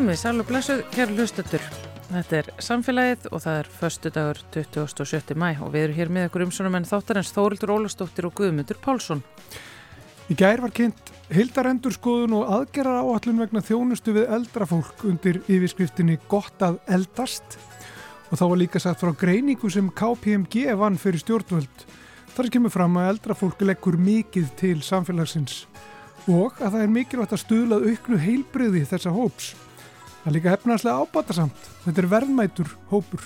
Komið sæl og blessuð, kæru hlustatur. Þetta er samfélagið og það er förstu dagur 27. mæ og við erum hér með ykkur umsonum en þáttarins Þórildur Ólastóttir og Guðmundur Pálsson. Í gær var kynnt hildarendurskoðun og aðgerra áallun vegna þjónustu við eldra fólk undir yfirskriftinni Gott að eldast og þá var líka sagt frá greiningu sem KPMG vann fyrir stjórnvöld. Þar kemur fram að eldra fólk leggur mikið til samfélagsins og að það er mikilvægt að stuðlað auknu heilbriði þessa hóps. Það er líka hefnarslega ábatasamt. Þetta er verðmætur hópur.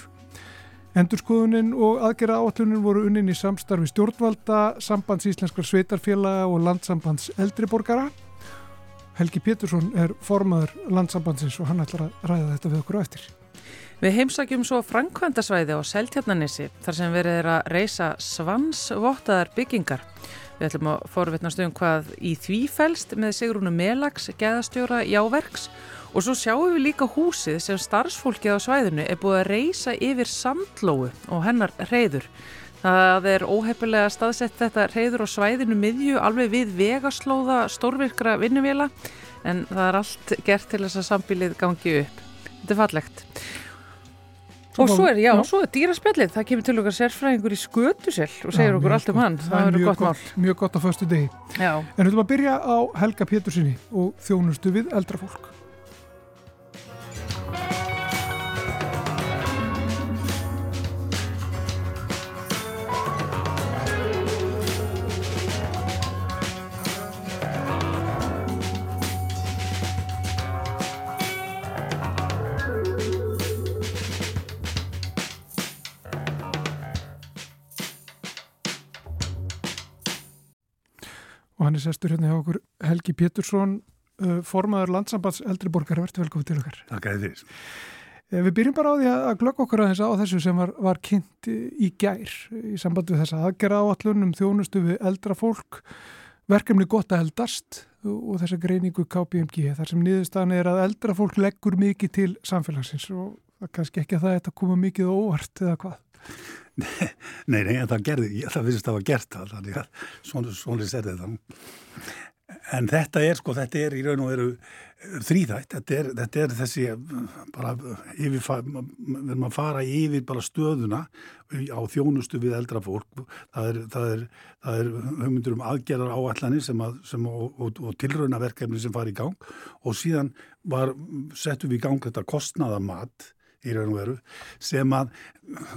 Endurskoðunin og aðgerra áallunin voru unnin í samstarfi stjórnvalda, sambands íslenskar sveitarfélaga og landsambands eldriborgara. Helgi Pétursson er formaður landsambandsins og hann ætlar að ræða þetta við okkur á eftir. Við heimsækjum svo Frankvæntasvæði á Seltjarnanissi þar sem verið er að reysa svansvottaðar byggingar. Við ætlum að forvetnast um hvað í því fælst með Sigrúnu Melags, geðastjóra Jáverks og svo sjáum við líka húsið sem starfsfólkið á svæðinu er búið að reysa yfir sandlóu og hennar reyður. Það er óheppilega staðsett þetta reyður á svæðinu miðju alveg við vegaslóða stórvirkra vinnuvila en það er allt gert til þess að sambílið gangi upp. Þetta er fallegt. Og svo er, já, já. svo er dýraspjallið, það kemur til okkar sérfræðingur í skötusel og segir já, okkur allt um hann, það verður gott mál. Mjög gott á föstu degi. Já. En við ætlum að byrja á Helga Pétursinni og þjónustu við eldra fólk. Sestur hérna hjá okkur Helgi Pétursson uh, formaður landsambands eldriborgar verður velkomið til okkar. Takk að þið Við byrjum bara á því að glögg okkur að þess að þessu sem var, var kynnt í gær í sambandi við þessa aðgerra áallun um þjónustu við eldra fólk. Verkefni gott að eldast og þessa greiningu KPMG þar sem niðurstaðan er að eldra fólk leggur mikið til samfélagsins og kannski ekki að það er að koma mikið óvart eða hvað Nei, nei, en það gerði, ég, það finnst að það var gert það, þannig að svona, svona er þetta. En þetta er, sko, þetta er í raun og veru þrýðætt, þetta er, þetta er þessi bara yfir, við erum að fara yfir bara stöðuna á þjónustu við eldra fólk, það er, það er, það er hugmyndur um aðgerðar áallanir sem að, sem og, og, og tilraunaverkefni sem fari í gang. Og síðan var, settum við í gang þetta kostnaðamat í raun og veru sem að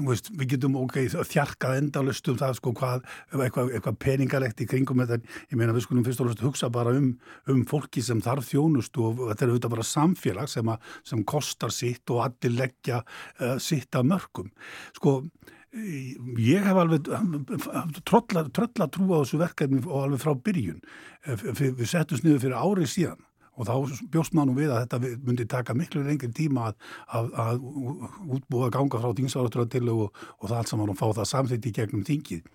veist, við getum ok, þjarkað endalust um það sko hvað, eitthvað, eitthvað peningalegt í kringum þetta, ég meina við skulum fyrst og náttúrulega hugsa bara um, um fólki sem þarf þjónust og þetta er auðvitað bara samfélag sem, að, sem kostar sitt og allir leggja uh, sitt af mörgum sko ég hef alveg trölla, trölla trú á þessu verkefni og alveg frá byrjun. Við, við settum sniðu fyrir árið síðan og þá bjóst maður nú við að þetta myndi taka miklu lengri tíma að, að, að útbúa ganga frá þingsáratröðtilu og, og það allt saman og fá það samþitt í gegnum þingið.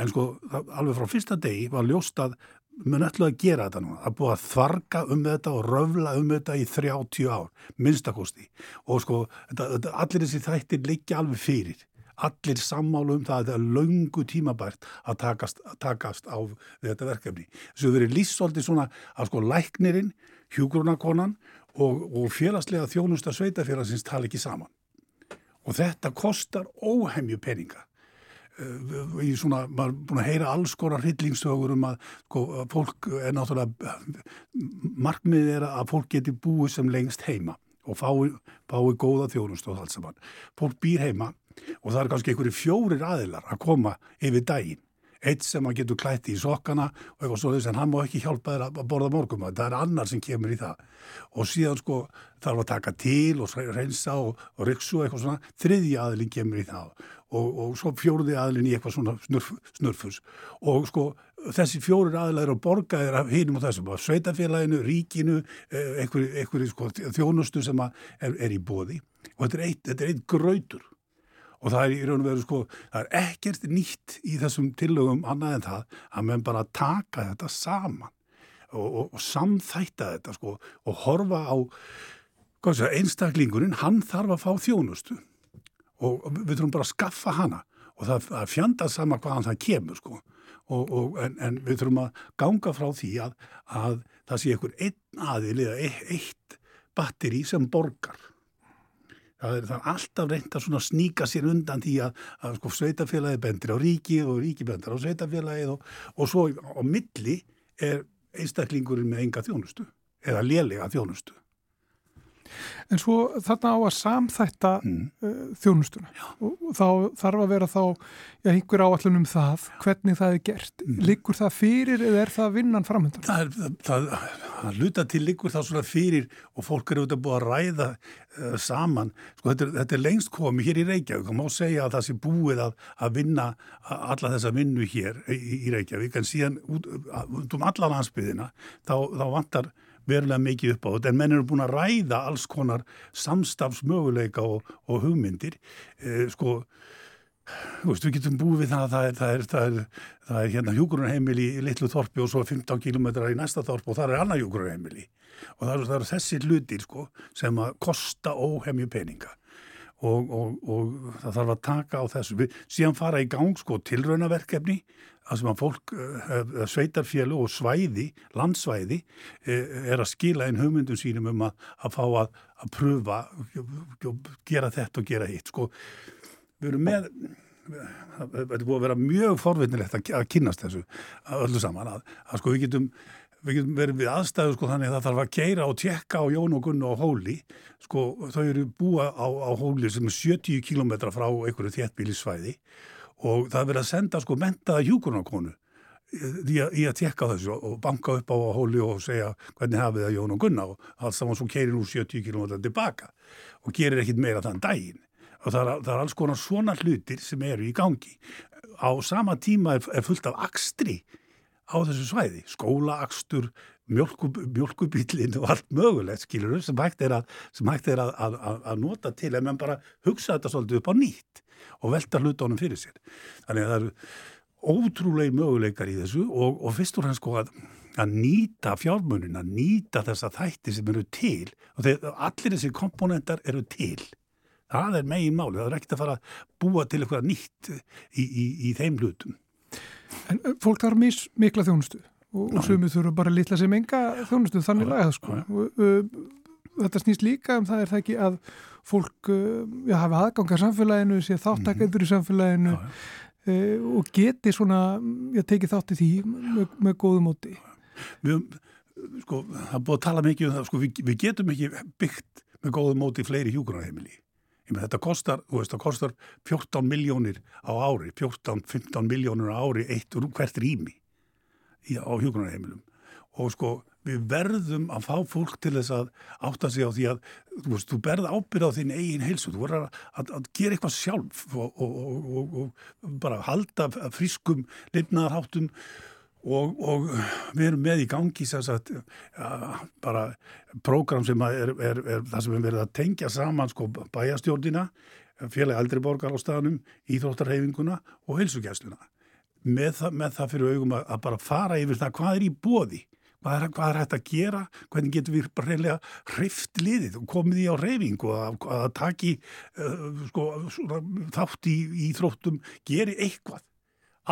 En sko alveg frá fyrsta degi var ljóst að mun ætlu að gera þetta nú. Það búið að þvarga um þetta og röfla um þetta í 30 ár, minnstakosti. Og sko þetta, þetta, allir þessi þættir liggja alveg fyrir allir sammálu um það að þetta er laungu tímabært að takast, að takast á þetta verkefni. Þessu verið líssoldi svona að sko læknirinn hjúgrunakonan og, og félagslega þjónusta sveitafélagsins tala ekki saman. Og þetta kostar óhemju peninga. Í svona, maður er búin að heyra alls konar hryllingstögur um að sko, fólk er náttúrulega, markmiðið er að fólk geti búið sem lengst heima og fái, fái góða þjónustu og allt saman. Fólk býr heima og það er kannski einhverju fjórir aðilar að koma yfir daginn eitt sem að getur klætti í sokkana og eitthvað svo þess en hann má ekki hjálpa þér að borða morgum það er annar sem kemur í það. Og síðan sko þarf að taka til og reynsa og, og riksu eitthvað svona. Þriðji aðlinn kemur í það. Og, og svo fjóruði aðlinn í eitthvað svona snurf, snurfus. Og sko þessi fjórir aðlæðir að borga er að hinum og þessum, að sveitafélaginu, ríkinu eitthvað sko, þjónustu sem er, er í bóði og þetta er eitt, eitt gröytur og það er í raun og veru sko, það er ekkert nýtt í þessum tillögum annað en það að meðan bara taka þetta saman og, og, og samþætta þetta sko og horfa á sé, einstaklingurinn, hann þarf að fá þjónustu og við þurfum bara að skaffa hana og það, það fjanda sama hvaðan það kemur sko og, en, en við þurfum að ganga frá því að, að það sé einhver einn aðil eða eitt batteri sem borgar. Það er, það er alltaf reynd að sníka sér undan því að, að sko, sveitafélagi bendir á ríkið og ríki bendir á sveitafélagið og, og svo á milli er einstaklingurinn með enga þjónustu eða lélega þjónustu. En svo þarna á að samþætta mm. uh, þjónustuna já. og þá þarf að vera þá já, einhver áallun um það, hvernig það er gert. Mm. Liggur það fyrir eða er það vinnan framöndan? Það, það, það, það luta til liggur það svona fyrir og fólk eru auðvitað búið að ræða uh, saman. Sko þetta er, þetta er lengst komið hér í Reykjavík og má segja að það sé búið að, að vinna alla þessa vinnu hér í, í Reykjavík en síðan út, út um alla landsbyðina þá, þá vantar verulega mikið upp á þetta en menn eru búin að ræða alls konar samstafsmöguleika og, og hugmyndir. Eh, sko Veist, við getum búið við það að það er, það er, það er, það er hérna hjúgrunarheimil í litlu þorpi og svo 15 km í næsta þorp og það er annað hjúgrunarheimili og það eru þessi hlutir sko, sem að kosta óhemju peninga. Og, og, og það þarf að taka á þessu. Við síðan fara í gang sko tilraunaverkefni að sem að fólk, uh, sveitarfjölu og svæði, landsvæði uh, er að skila inn hugmyndum sínum um að, að fá að, að pröfa gera þetta og gera hitt sko, við erum með þetta er búið að vera mjög forvinnilegt að, að kynast þessu öllu saman að sko við getum við getum verið við aðstæðu sko þannig að það þarf að keira og tjekka á Jón og Gunn og Hóli sko þau eru búa á, á Hóli sem er 70 km frá einhverju þéttbílisvæði og það er verið að senda sko mentaða hjúkurnarkonu í að, að tjekka þessu og banka upp á Hóli og segja hvernig hafið það Jón og Gunn og alls saman svo keirir úr 70 km tilbaka og gerir ekkit meira þann daginn. Og það er, það er alls konar svona hlutir sem eru í gangi. Á sama tíma er, er fullt af akstri á þessu svæði, skólaakstur mjölkubílinn og allt mögulegt skilur sem hægt er, að, hægt er að, að nota til en mann bara hugsa þetta svolítið upp á nýtt og velta hlutónum fyrir sér. Þannig að það eru ótrúlegi möguleikar í þessu og, og fyrst og fremst sko að nýta fjármunina, nýta þessa þætti sem eru til. Og þeir, allir þessi komponentar eru til. Það er megin máli, það er ekkert að fara að búa til eitthvað nýtt í, í, í þeim hlutum. En fólk þarf mis, mikla þjónustu og, og sumið þurfa bara litla sem enga þjónustu. Þannig lagað sko. Þetta snýst líka um það er það ekki að fólk uh, já, hafi aðgangar samfélaginu, sé þáttakendur í samfélaginu uh, og geti svona, ég teki þátti því með, með góðu móti. Við, sko, það er búið að tala mikið um það, sko, við, við getum ekki byggt með góðu móti fleiri hjúgrunarheimili Með, þetta kostar, þú veist, það kostar 14 miljónir á ári, 14-15 miljónir á ári eitt úr hvert rými á hjókunarheimilum og sko við verðum að fá fólk til þess að átta sig á því að þú veist, þú berð ábyrð á þín eigin heilsu, þú verður að, að, að gera eitthvað sjálf og, og, og, og bara halda friskum lifnaðarháttum Og, við erum með í gangi sagt, ja, bara prógram sem er, er, er það sem við verðum að tengja saman sko, bæjastjórnina, félagi aldriborgar á staðnum, íþróttarheyfinguna og heilsugjæsluna. Með, með það fyrir augum að, að bara fara yfir það hvað er í bóði, hvað er, hvað er hægt að gera, hvernig getur við bara reynilega hreift liðið og komið í á reyfingu og að, að taki uh, sko, þátt í íþróttum, geri eitthvað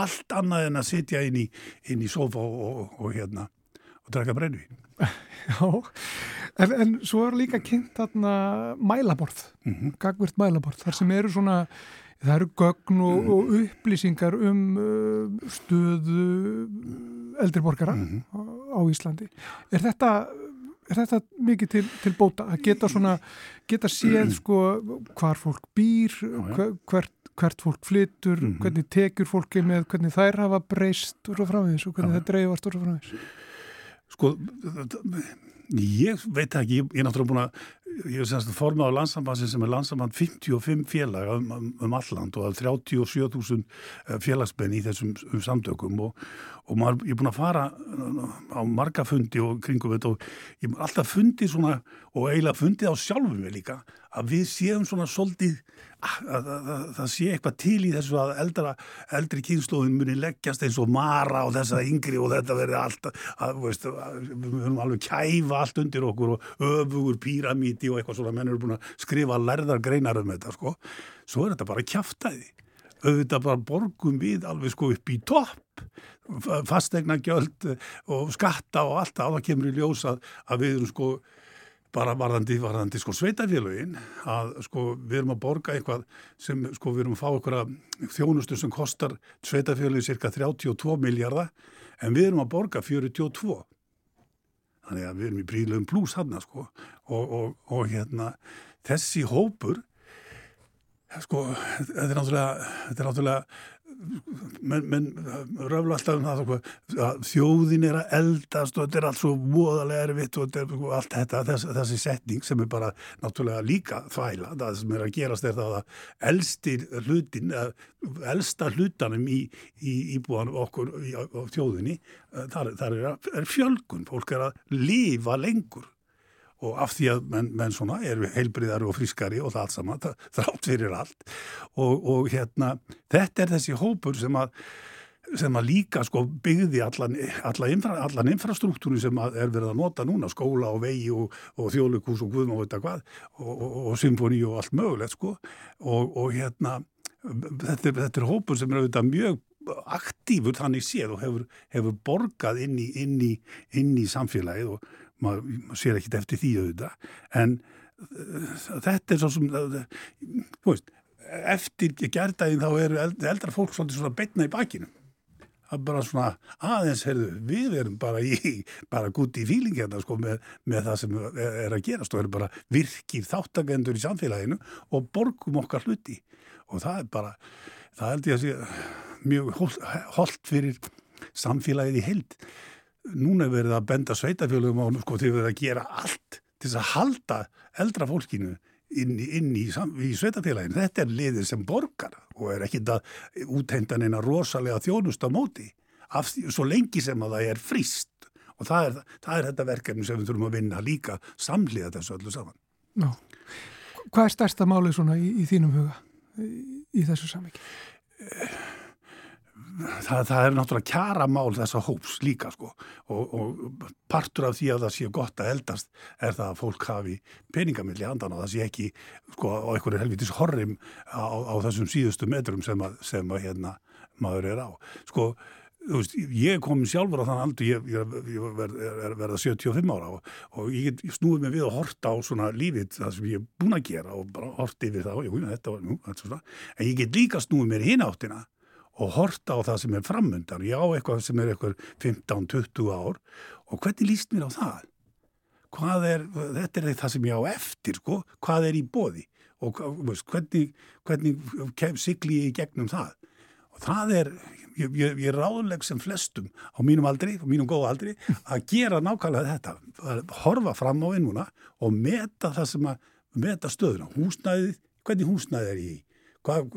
allt annað en að sitja inn í, inn í sofa og, og, og hérna og draka brennvín. Já, en, en svo er líka kynnt þarna mælaborð, mm -hmm. gagvirt mælaborð, þar sem eru svona, það eru gögn og, mm og upplýsingar um uh, stöðu eldriborgara mm -hmm. á, Íslandi. Er þetta, er þetta mikið til, til bóta að geta svona, geta séð sko hvar fólk býr, hvert hvert fólk flytur, mm -hmm. hvernig tekjur fólki með, hvernig þær hafa breyst og svo framvegis og hvernig það dreifast og svo framvegis Sko ég veit ekki, ég er náttúrulega búin að ég hef semst formað á landsambansin sem er landsamband 55 félag um, um, um alland og 37.000 eh, félagsbenn í þessum um samtökum og, og maður, ég er búin að fara á marga fundi og kringum þetta og ég er alltaf fundið svona og eiginlega fundið á sjálfum við líka að við séum svona svolítið að það sé eitthvað til í þessu að eldra, eldri kynnslóðin muni leggjast eins og mara og þessa yngri og þetta verði allt að, veist, að, við höfum alveg kæfa allt undir okkur og öfugur píramíti og eitthvað svona menn eru búin að skrifa lærðar greinar um þetta sko, svo er þetta bara kæftæði auðvitað bara borgum við alveg sko upp í topp fastegna gjöld og skatta og allt það, það kemur í ljós að, að við erum sko bara varðandi, varðandi sko sveitafélagin að sko við erum að borga eitthvað sem sko við erum að fá eitthvað þjónustu sem kostar sveitafélagi cirka 32 miljardar en við erum að borga 42 þannig að við erum í prílum blús hann sko. Og, og, og hérna þessi hópur sko þetta er náttúrulega, þetta er náttúrulega menn men, röfla alltaf um það að þjóðin er að eldast og þetta er allt svo móðalega erfitt og er sko, allt þetta, þess, þessi setning sem er bara náttúrulega líka þvæla, það sem er að gerast er það að elstir hlutin elsta hlutanum í, í íbúðan okkur í, á þjóðinni þar, þar er, er fjölgun, fólk er að lifa lengur og af því að menn, menn svona eru heilbriðar og frískari og það allt saman, þrátt fyrir allt. Og, og hérna þetta er þessi hópur sem að sem að líka sko byggði allan, allan, infra, allan infrastruktúri sem er verið að nota núna, skóla og vegi og, og þjóðlugús og guðm og þetta hvað og, og, og symfóni og allt mögulegt sko. Og hérna þetta er, þetta er hópur sem er auðvitað mjög aktífur þannig séð og hefur, hefur borgað inn í, inn í, inn í samfélagið og maður, maður sér ekkit eftir því auðvitað, en uh, þetta er svo sem, uh, þú veist, eftir gerðdægin þá eru eldra fólk svolítið svona betna í bakinu. Það er bara svona aðeins, heyrðu, við erum bara í, bara gúti í fíling hérna sko með, með það sem er að gerast og erum bara virkir þáttagendur í samfélaginu og borgum okkar hluti. Og það er bara, það held ég að sé mjög holdt fyrir samfélagið í held núna er verið að benda sveitafjölugum á sko verið að gera allt til þess að halda eldra fólkinu inn inn í, í sveitafélaginu. Þetta er liðir sem borgar og er ekkit að úthendan eina rosalega þjónust á móti af svo lengi sem að það er frist og það er, það er þetta verkefni sem við þurfum að vinna líka samliða þessu öllu saman. Ná, hvað er stærsta málið svona í, í þínum huga í, í þessu samviki? Það, það er náttúrulega kjara mál þessa hóps líka sko og, og partur af því að það sé gott að eldast er það að fólk hafi peningamilli handan og það sé ekki sko á einhverju helvitis horrim á, á þessum síðustu metrum sem að, sem að hérna maður er á. Sko veist, ég kom sjálfur á þann aldur, ég, ég, ég verð, er, verða 75 ára og, og ég, snúið mig við að horta á svona lífið það sem ég er búin að gera og bara horti yfir það og jú, þetta var, svona en ég get líka snúið mér hinn áttina og horta á það sem er framöndan. Ég á eitthvað sem er eitthvað 15-20 ár og hvernig líst mér á það? Hvað er, þetta er það sem ég á eftir, sko, hvað er í bóði og veist, hvernig, hvernig sigli ég í gegnum það? Og það er, ég, ég, ég ráðleg sem flestum á mínum aldri, á mínum góða aldri, að gera nákvæmlega þetta, að horfa fram á vinnuna og meta það sem að, meta stöðuna, húsnæðið, hvernig húsnæðið er ég í? Hvað,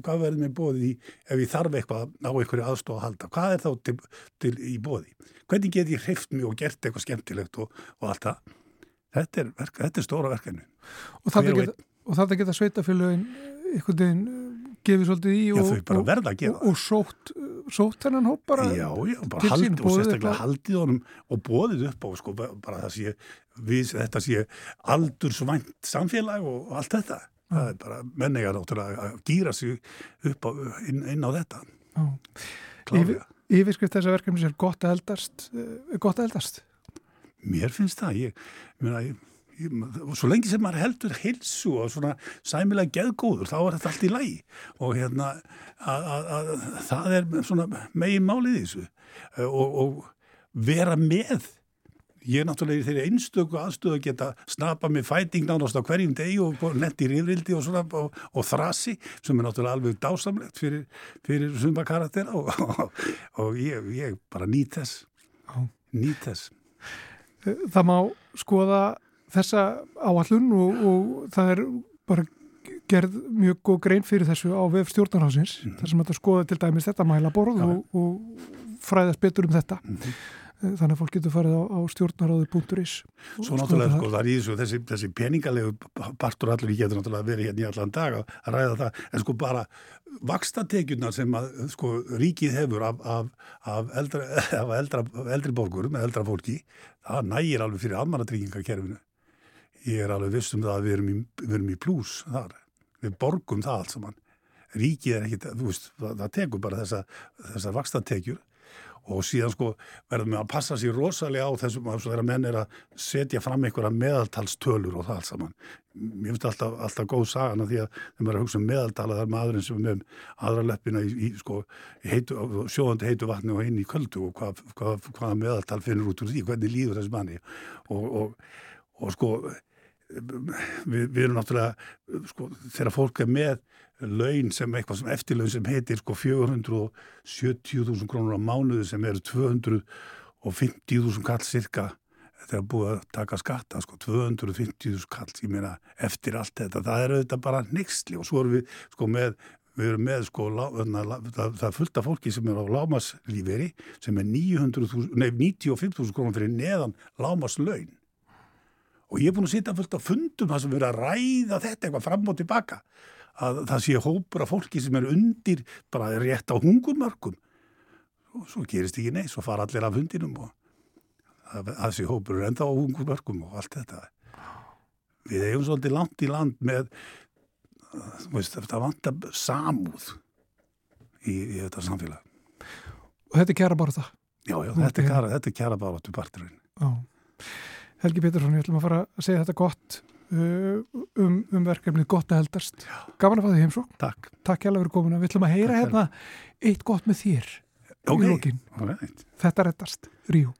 hvað, verður mér bóðið í ef ég þarf eitthvað á einhverju aðstof að halda? Hvað er þá til, til í bóði hvernig get ég hreift mjög og gert eitthvað skemmtilegt og, og allt það? Þetta er, verka, þetta er stóra verkefni og þetta geta, geta sveitafélagin einhvern veginn uh, gefið svolítið í og, já, og, og, og sótt, sótt hennan hóp bara já, já, bara haldið og sérstaklega haldið honum og bóðið upp á sko, bara það sé, við, þetta sé aldursvænt samfélag og allt þetta það er bara menningar náttúrulega að gýra sig upp á, inn, inn á þetta. Yfir, Yfirskrift þessa verkefnis er gott að eldast eh, gott að eldast. Mér finnst það ég, ég, ég, svo lengi sem maður heldur hilsu og svona sæmilega geðgóður þá er þetta allt í lægi og hérna að, að, að, það er svona megin málið í þessu. Og, og vera með ég er náttúrulega í þeirri einstöku aðstöðu að geta snapa með fæting nánast á hverjum degi og netti rifrildi og, og, og þrasi sem er náttúrulega alveg dásamlegt fyrir, fyrir sumba karaktera og, og ég, ég bara nýt þess. Nýt þess. Það má skoða þessa áallun og það er bara gerð mjög góð grein fyrir þessu á vef stjórnarhásins mm þar sem þetta skoða til dæmis þetta mæla borð og fræðast betur um þetta. Mm -hmm þannig að fólk getur farið á, á stjórnaráður.is Svo náttúrulega sko það er í þessu þessi, þessi peningalegu partur allir við getum náttúrulega verið hérna í allan dag að, ræða það. En sko bara vakstatekjuna sem að sko ríkið hefur af, af, af, eldra, af eldra, eldri borgur með eldra fólki það nægir alveg fyrir almannatryggingakerfinu. Ég er alveg vissum það að við erum í, við erum í plús þar. Við borgum það allt saman. Ríkið er ekkit, þú veist, það, það tekur bara þessa, þessa vakstatekjur og síðan sko verðum við að passa sér rosalega á þessum að þeirra menn er að setja fram einhverja meðaltalstölur og það allt saman. Mér finnst alltaf, alltaf góð sagana því að þeim er að hugsa um meðaltala þar maðurinn sem er með aðra leppina í, í sko, heitu, sjóðandi heitu vatni og inn í köldu og hvað, hvað, hvað meðaltal finnur út úr því, hvernig líður þessi manni og, og, og sko við, við erum náttúrulega sko, þegar fólk er með laun sem eitthvað sem eftirlaun sem heitir sko 470.000 krónur á mánuðu sem eru 250.000 kall cirka þegar búið að taka skatta sko 250.000 kall ég meina eftir allt þetta það er auðvitað bara nixli og svo erum við sko með við erum með sko hérna, það, það fullta fólki sem er á lámaslíferi sem er 95.000 krónur fyrir neðan lámaslaun og ég er búin að sitja fullt á fundum það sem verður að ræða þetta eitthvað fram og tilbaka að það sé hópur af fólki sem er undir bara rétt á hungumörkum og svo gerist ekki nei, svo fara allir af hundinum og það, sé hópur er enda á hungumörkum og allt þetta. Við eigum svolítið langt í land með veist, það vantar samúð í, í þetta samfélag. Og þetta er kæra bara það já, já, þetta er kæra, þetta er kæra bara til parturinn Helgi Pétursson, ég ætlum að fara að segja þetta gott um, um verkefnið gott að heldast. Gaman að fá því heimsók Takk. Takk hjálpa fyrir komuna, við ætlum að heyra hérna eitt gott með þér okay. Þetta rettast, Ríu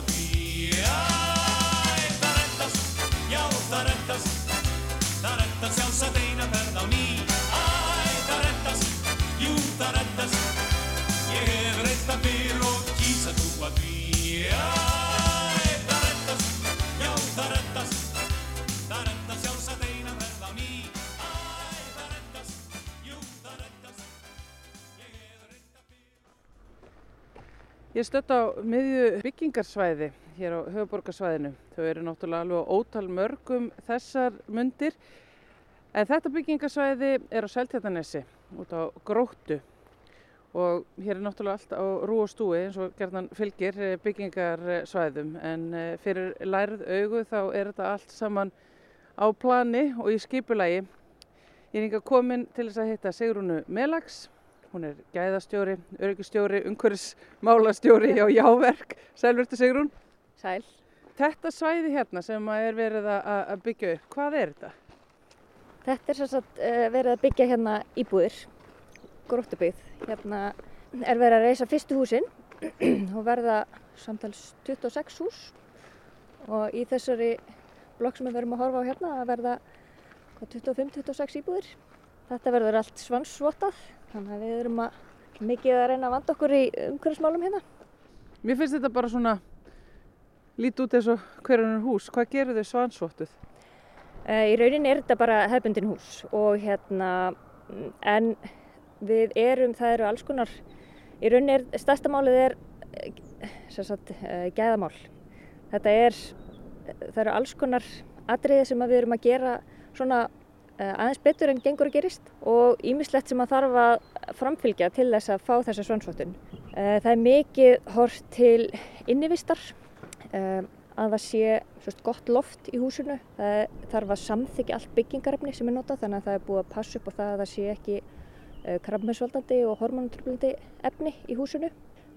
Matías. Ég stött á miðju byggingarsvæði hér á höfuborgarsvæðinu. Þau eru náttúrulega alveg ótal mörgum þessar mundir. En þetta byggingarsvæði er á Seltjartanesi út á Gróttu og hér er náttúrulega allt á rú og stúi eins og gerðan fylgir eh, byggingarsvæðum en eh, fyrir lærið augu þá er þetta allt saman á plani og í skipulagi. Ég er hinga komin til þess að hitta Sigrúnu Melags, hún er gæðastjóri, öryggistjóri, umhverfismálastjóri hjá Jáverk. Sælvertu Sigrún. Sæl. Þetta svæði hérna sem er verið að byggja upp, hvað er þetta? Þetta er sagt uh, verið að byggja hérna íbúðir, gróttubyggð. Hérna er verið að reysa fyrstu húsin og verða samtals 26 hús og í þessari blokk sem við verum að horfa á hérna að verða 25-26 íbúðir. Þetta verður allt svansvotað þannig að við erum að mikið að reyna að vanda okkur í umhverfismálum hérna. Mér finnst þetta bara svona lítið út eins og hverjum hús. Hvað gerir þau svansvottuð? Í rauninni er þetta bara hefbundin hús og hérna en við erum, það eru alls konar, í rauninni er, stærsta málið er sem sagt uh, gæðamál. Þetta er, það eru alls konar atriði sem við erum að gera svona aðeins betur en gengur að gerist og ímislegt sem að þarf að framfylgja til þess að fá þessa svansvottun. Það er mikið hort til innivistar um, að það sé svist, gott loft í húsinu. Það þarf að samþykja allt byggingarefni sem er notað þannig að það er búið að passa upp á það að það sé ekki krabbmessvaldandi og hormonatröflandi efni í húsinu.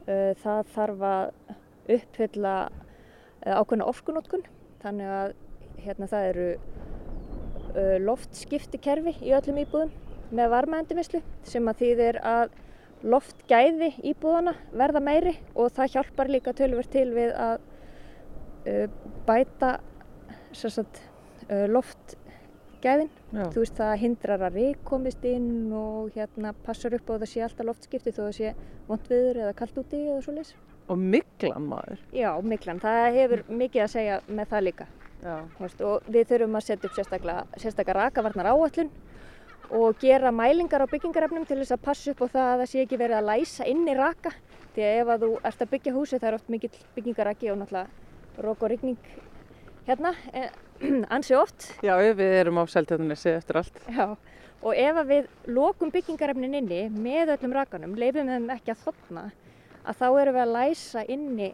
Það þarf að uppfylla ákveðna orkunótkun þannig að hérna, það eru loftskiptikerfi í öllum íbúðum með varmaendimislu sem að þýðir að loftgæði íbúðana verða meiri og það hjálpar líka tölver til við að uh, bæta sagt, uh, loftgæðin. Þú veist það hindrar að rík komist inn og hérna passar upp á það sé alltaf loftskipti þó það sé vond viður eða kallt úti eða svo leiðis. Og miklan maður? Já, miklan. Það hefur mikið að segja með það líka. Veist, og við þurfum að setja upp sérstaklega, rakavarnar áallun og gera mælingar á byggingarefnum til þess að passa upp á það að það sé ekki verið að læsa inn í raka því að ef að þú ert að byggja húsi það er oft mikill byggingaraki og náttúrulega rók og rigning hérna, eh, ansi oft. Já, við erum á Seltjarnanessi eftir allt. Já, og ef við lokum byggingarefnin inni með öllum rakanum, leifum þeim ekki að þotna, að þá erum við að læsa inni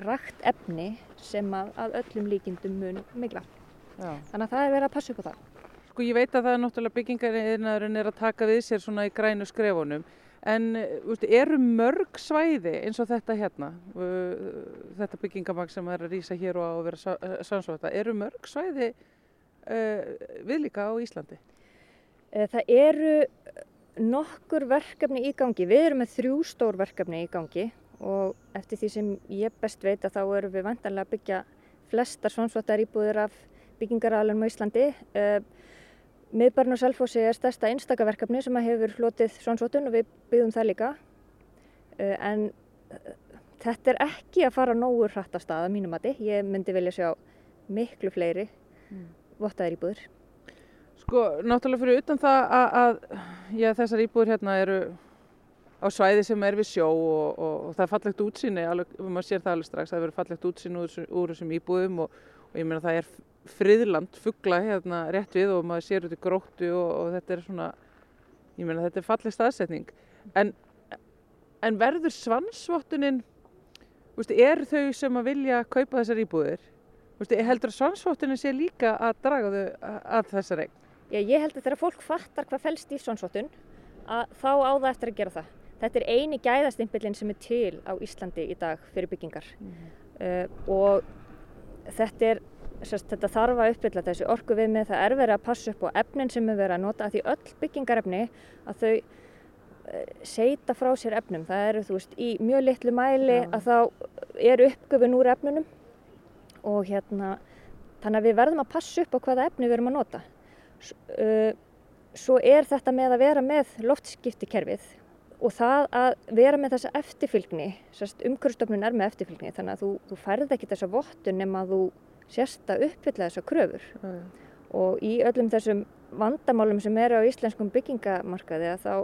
rakt efni sem að, að öllum líkindum mun mikla. Já. Þannig að það er verið að passa upp á það. Sko ég veit að það er náttúrulega byggingarinn er að taka við sér svona í grænu skrefunum. En veist, eru mörg svæði eins og þetta hérna, uh, þetta byggingamag sem er að rýsa hér og að vera sannsvota, eru mörg svæði uh, viðlíka á Íslandi? Eh, það eru nokkur verkefni í gangi. Við erum með þrjú stór verkefni í gangi og eftir því sem ég best veit að þá erum við vantanlega að byggja flestar sannsvotar íbúðir af byggingaralum á Íslandi. Uh, Miðbarn og Selfossi er stærsta einstakaverkefni sem hefur flotið svonsvotun og við byggðum það líka uh, en uh, þetta er ekki að fara nógur hratt af stað að mínum mati. Ég myndi vilja sjá miklu fleiri mm. vottaðir íbúður. Sko, náttúrulega fyrir utan það að, að já, þessar íbúður hérna eru á svæði sem er við sjó og, og, og það er fallegt alveg, maður sér það alveg strax, það er fallegt útsýni úr, úr þessum íbúðum og, og ég meina það er friðland fuggla hérna rétt við og maður sér út í gróttu og, þetta er svona, ég meina þetta er fallið staðsetning. En, en verður svansvottunin, veist, er þau sem að vilja kaupa þessar íbúðir? Veist, heldur að svansvottunin sé líka að draga þau að þessar eign? Já, ég held að þegar fólk fattar hvað fælst í svansvottun, þá á það eftir að gera það. Þetta er eini gæðastimpillin sem er til á Íslandi í dag fyrir byggingar. Mm -hmm. uh, og þetta er sérst, þetta þarf að uppfylla þessi orku við með það er verið að passa upp á efnin sem er verið að nota að því öll byggingarefni að þau uh, seita frá sér efnum. Það eru þú veist í mjög litlu mæli Já. að þá er uppgöfun úr efnunum. Og hérna þannig að við verðum að passa upp á hvaða efni við erum að nota. S, uh, svo er þetta með að vera með loftskiptikerfið og það að vera með þessa eftirfylgni umhverfstofnun er með eftirfylgni þannig að þú, þú færð ekki þessa vottun nema að þú sérst að uppfylla þessa kröfur mm. og í öllum þessum vandamálum sem eru á íslenskum byggingamarkaði að þá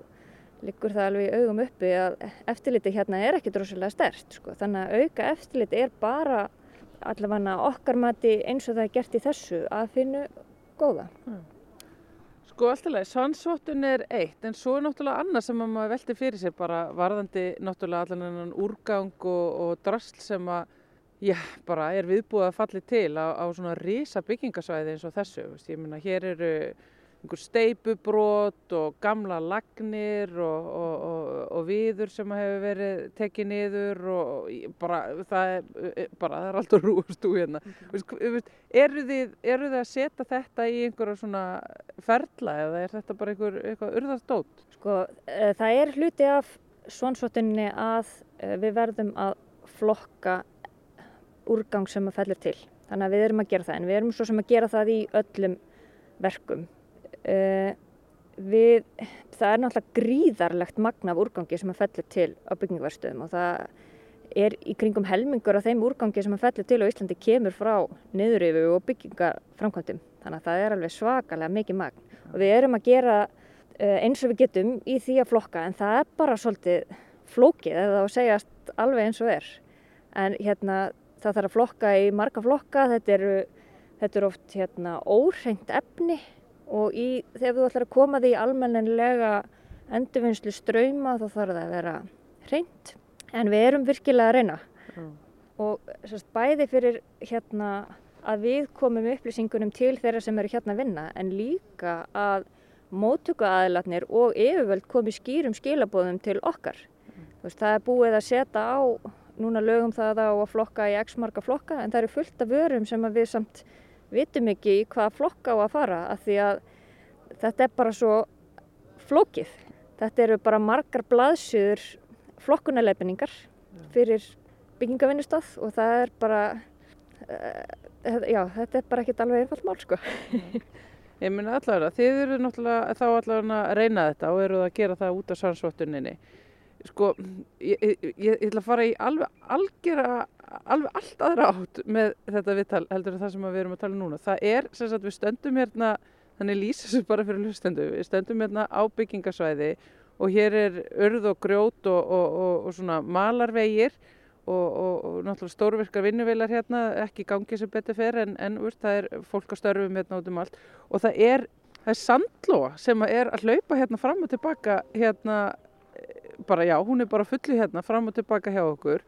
liggur það alveg í augum uppi að eftirliti hérna er ekki droslega stert sko. þannig að auka eftirliti er bara allavega okkar mati eins og það er gert í þessu að finna góða. Mm. Sko alltaf, svansvottun er eitt en svo er náttúrulega annað sem maður velti fyrir sér bara varðandi náttúrulega allan enn úrgang og, og drasl sem að já, bara er viðbúið að falli til á, á svona risa byggingasvæði eins og þessu. Veist, ég meina hér eru einhver steipubrót og gamla lagnir og, og, og, og viður sem hefur verið tekið niður og bara það er, bara, það er alltaf rúast úr hérna. Mm eru, þið, eru þið að setja þetta í einhverja svona ferla eða er þetta bara einhver, eitthvað urðardót? Sko e, það er hluti af svonsvotunni að e, við verðum að flokka úrgang sem að fellur til. Þannig að við erum að gera það en við erum svo sem að gera það í öllum verkum Uh, við, það er náttúrulega gríðarlegt magna af úrgangi sem að fellur til á byggingvarstöðum og það er í kringum helmingur af þeim úrgangi sem að fellur til á Íslandi kemur frá niðurrifu og byggingaframkvæmdum. Þannig að það er alveg svakalega mikið magn. Og við erum að gera uh, eins og við getum í því að flokka en það er bara svolítið flókið eða að segjast alveg eins og er. En hérna það þarf að flokka í marga flokka þetta eru, þetta eru oft hérna óhrengt efni og í, þegar þú ætlar að koma því almenninlega endurvinnslu ströyma þá þarf það að vera hreint en við erum virkilega að reyna mm. og sérst, bæði fyrir hérna að við komum upplýsingunum til þeirra sem eru hérna að vinna en líka að móttöku aðilatnir og yfirvöld komi skýrum skilabóðum til okkar. Mm. Veist, það er búið að setja á, núna lögum það á að flokka í x marga flokka en það eru fullt af vörum sem við samt vitum ekki í hvaða flokka á að fara af því að þetta er bara svo flókið. Þetta eru bara margar blaðsjöður flokkunarleifinningar fyrir byggingavinnustaf og það er bara, uh, já þetta er bara ekkert alveg einfalt mál sko. Ég minna allavega, þið eru náttúrulega þá allavega að reyna þetta og eru að gera það út af sannsvottuninni. Sko, ég, ætla að fara í alveg algjörða alveg allt aðra átt með þetta viðtal heldur en það sem við erum að tala um núna. Það er sem sagt við stöndum hérna, þannig lýsum við bara fyrir hlustendu, við stöndum hérna á byggingasvæði og hér er örð og grjót og, og, og, og svona malarvegir og náttúrulega stórvirkar vinnuvelar hérna, ekki gangi sem betur fer en, en úr, það er fólk að störfum hérna út um allt og það er, það er sandlóa sem er að hlaupa hérna fram og tilbaka hérna, bara já, hún er bara fulli hérna fram og tilbaka hjá okkur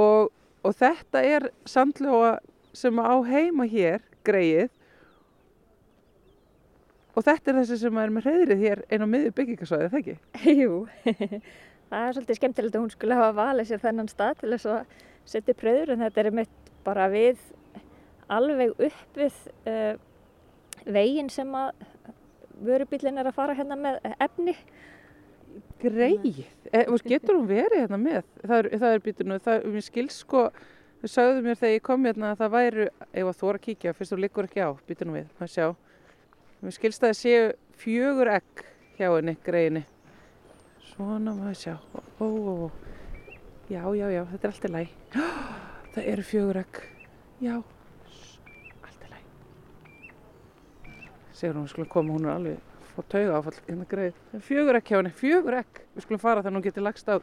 og og þetta er sandlóa sem á heima hér greið og þetta er þessi sem er með reyðrið hér einn á miður byggingasvæði, það ekki? Jú, það er svolítið skemmtilegt að hún skulle hafa valið sér þennan stað til þess að setja pröður en þetta er mitt bara við alveg upp við uh, veginn sem að vörubílinn er að fara hérna með efni Greið, e, getur hún verið hérna með? Það er, það er býtur nú, það er skils sko, þau sagðu mér þegar ég kom hérna að það væru, ef þú voru að kíkja, fyrst þú liggur ekki á, býtur nú við, það sjá. Mér skilst að það séu fjögur egg hjá henni, greiðinni. Svona maður sjá, ó, ó, ó, já, já, já, þetta er allt í læg. Það eru fjögur egg, já, allt í læg. Segur hún, skulum koma, hún er alveg fór tauga áfall hérna greið. Fjögur ekk hjá henni, fjögur ekk. Við skulum fara að hún getur lagst á.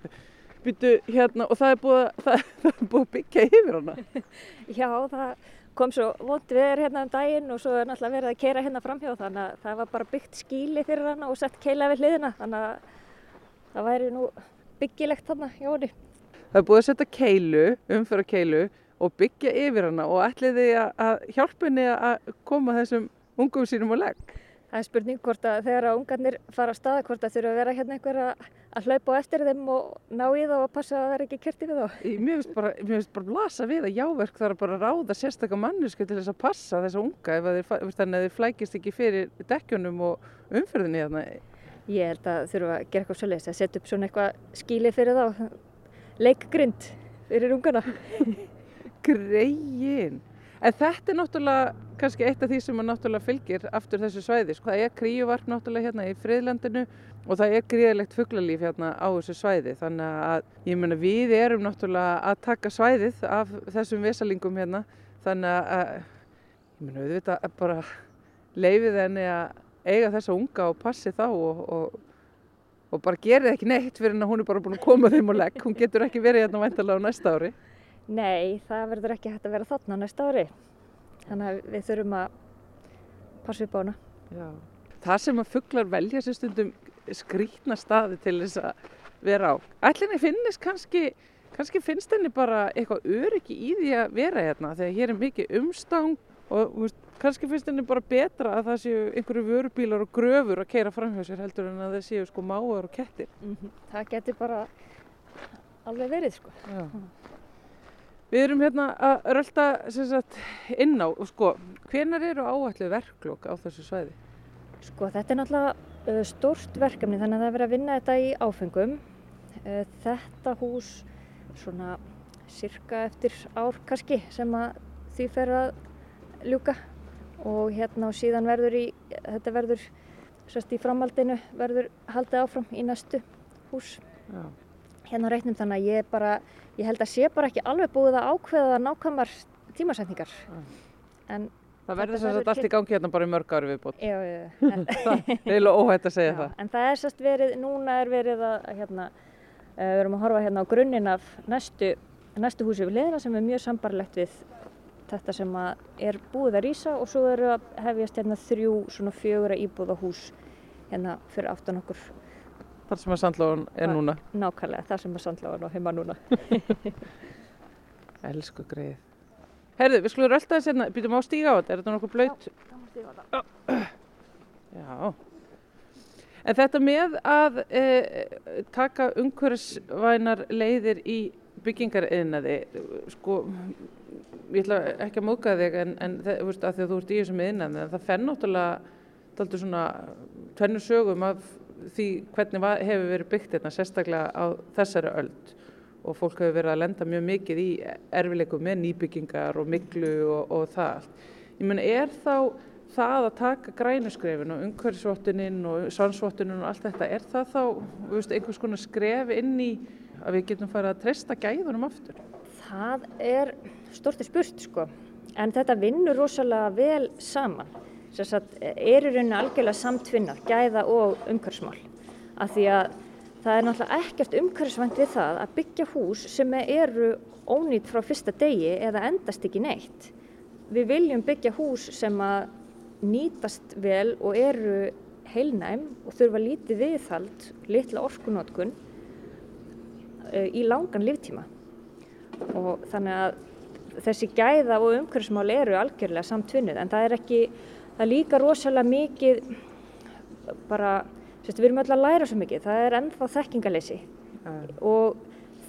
Býtu hérna og það er búið, það, það er búið að byggja yfir hana. Já, það kom svo vond við hérna um daginn og svo er náttúrulega verið að keira hérna framhjá þannig að það var bara byggt skíli fyrir hana og sett keila við hliðina þannig að það væri nú byggilegt hana hjá henni. Það er búið að setja keilu, umföra keilu og byggja yfir hana og ætliði að hjálpa henni að koma þessum ungum sínum á legg. Það er spurning hvort að þegar að ungarnir fara að staða hvort að þurfa að vera hérna einhver að hlaupa á eftir þeim og ná í þá og passa að það er ekki kert yfir þá. Mér finnst bara, bara blasa við að jáverk þarf bara að ráða sérstaklega mannesku til þess að passa þessa unga ef þeir, þannig að þeir flækist ekki fyrir dekkjunum og umferðinni þarna. Ég held að þurfa að gera eitthvað svolítið að setja upp svona eitthvað skíli fyrir þá, leikgrind fyrir ungarna. Greiðin! En þetta er náttúrulega kannski eitt af því sem náttúrulega fylgir aftur þessu svæði. Sko, það er kríuvarp náttúrulega hérna í friðlandinu og það er gríðilegt fugglalíf hérna á þessu svæði. Þannig að ég menna við erum náttúrulega að taka svæðið af þessum vesalingum hérna. Þannig að ég menna við veit að bara leifið henni að eiga þessa unga og passi þá og, og, og bara gerði ekki neitt fyrir en hún er bara búin að koma þeim og legg. Hún getur ekki verið hérna væntalega á næsta ári. Nei, það verður ekki hægt að vera þarna næsta ári. Þannig að við þurfum að passa upp á hana. Já. það sem að fugglar velja sér stundum skrítna staði til þess að vera á. Ætlinni finnist kannski, kannski finnst henni bara eitthvað öryggi í því að vera hérna þegar hér er mikið umstang og veist, kannski finnst henni bara betra að það séu einhverju vörubílar og gröfur að keira fram hjá sér heldur en að það séu sko máar og kettir. Mm -hmm. Það getur bara alveg verið sko. Já. Við erum hérna að rölda sagt, inn á sko, hvenar eru áallu verklokk á þessu svæði? Sko þetta er náttúrulega uh, stórt verkefni þannig að það er verið að vinna þetta í áfengum. Uh, þetta hús svona cirka eftir ár kannski sem að því fer að ljúka og hérna og síðan verður í, þetta verður sérst í framhaldinu verður haldið áfram í næstu hús Já. Hérna á reitnum þannig að ég bara, ég held að sé bara ekki alveg búið að ákveða nákvæmar tímasetningar en Það verður sagt verður allt í gangi hérna bara í mörg ári viðbútt. já, já, já, en, Það er eiginlega óhætt að segja já, það. en það er sérst verið, núna er verið að að, hérna, uh, við erum að horfa hérna á grunninn af næstu, næstu húsi við liðina sem er mjög sambarlegt við þetta sem að er búið að rýsa og svo eru að hefjast hérna þrjú svona fjögura íbúða hús hérna fyrir aftan okkur Þar sem að sandlóðun er núna. nákvæmlega, það sem er sandláðan og heima núna Elsku greið. Herðu, við skulum rölda þess hérna, býtum á að stíga á þetta, er þetta nokkuð blöyt? Já. En þetta með að e, taka umhverfisvænar leiðir í byggingariðnaði, sko, ég ætla ekki að móka þig en, en það, þú veist, að því að þú ert í þessum iðnaði, en það fenn náttúrulega daldur svona tvennur sögum af því hvernig hefur verið byggt hérna, sérstaklega á þessari öld og fólk hefur verið að lenda mjög mikið í erfileikum með nýbyggingar og miklu og, og það allt. Ég menn, er þá það að taka grænuskrefin og umhverfisvottuninn og sannsvottuninn og allt þetta, er það þá veist, einhvers konar skref inn í að við getum farið að treysta gæðunum aftur? Það er storti spurt sko, en þetta vinnur rosalega vel saman. Að er í rauninni algjörlega samtvinnað, gæða og umhverfsmál. Af því að það er náttúrulega ekkert umhverfsvænt við það að byggja hús sem eru ónýtt frá fyrsta degi eða endast ekki neitt. Við viljum byggja hús sem að nýtast vel og eru heilnæm og þurfa lítið viðhald, litla orkunótkun uh, í langan líftíma og þannig að þessi gæða og umhverfismál eru algjörlega samtvinnuð en það er ekki, það er líka rosalega mikið bara, við erum öll að læra svo mikið, það er ennþá þekkingaleysi og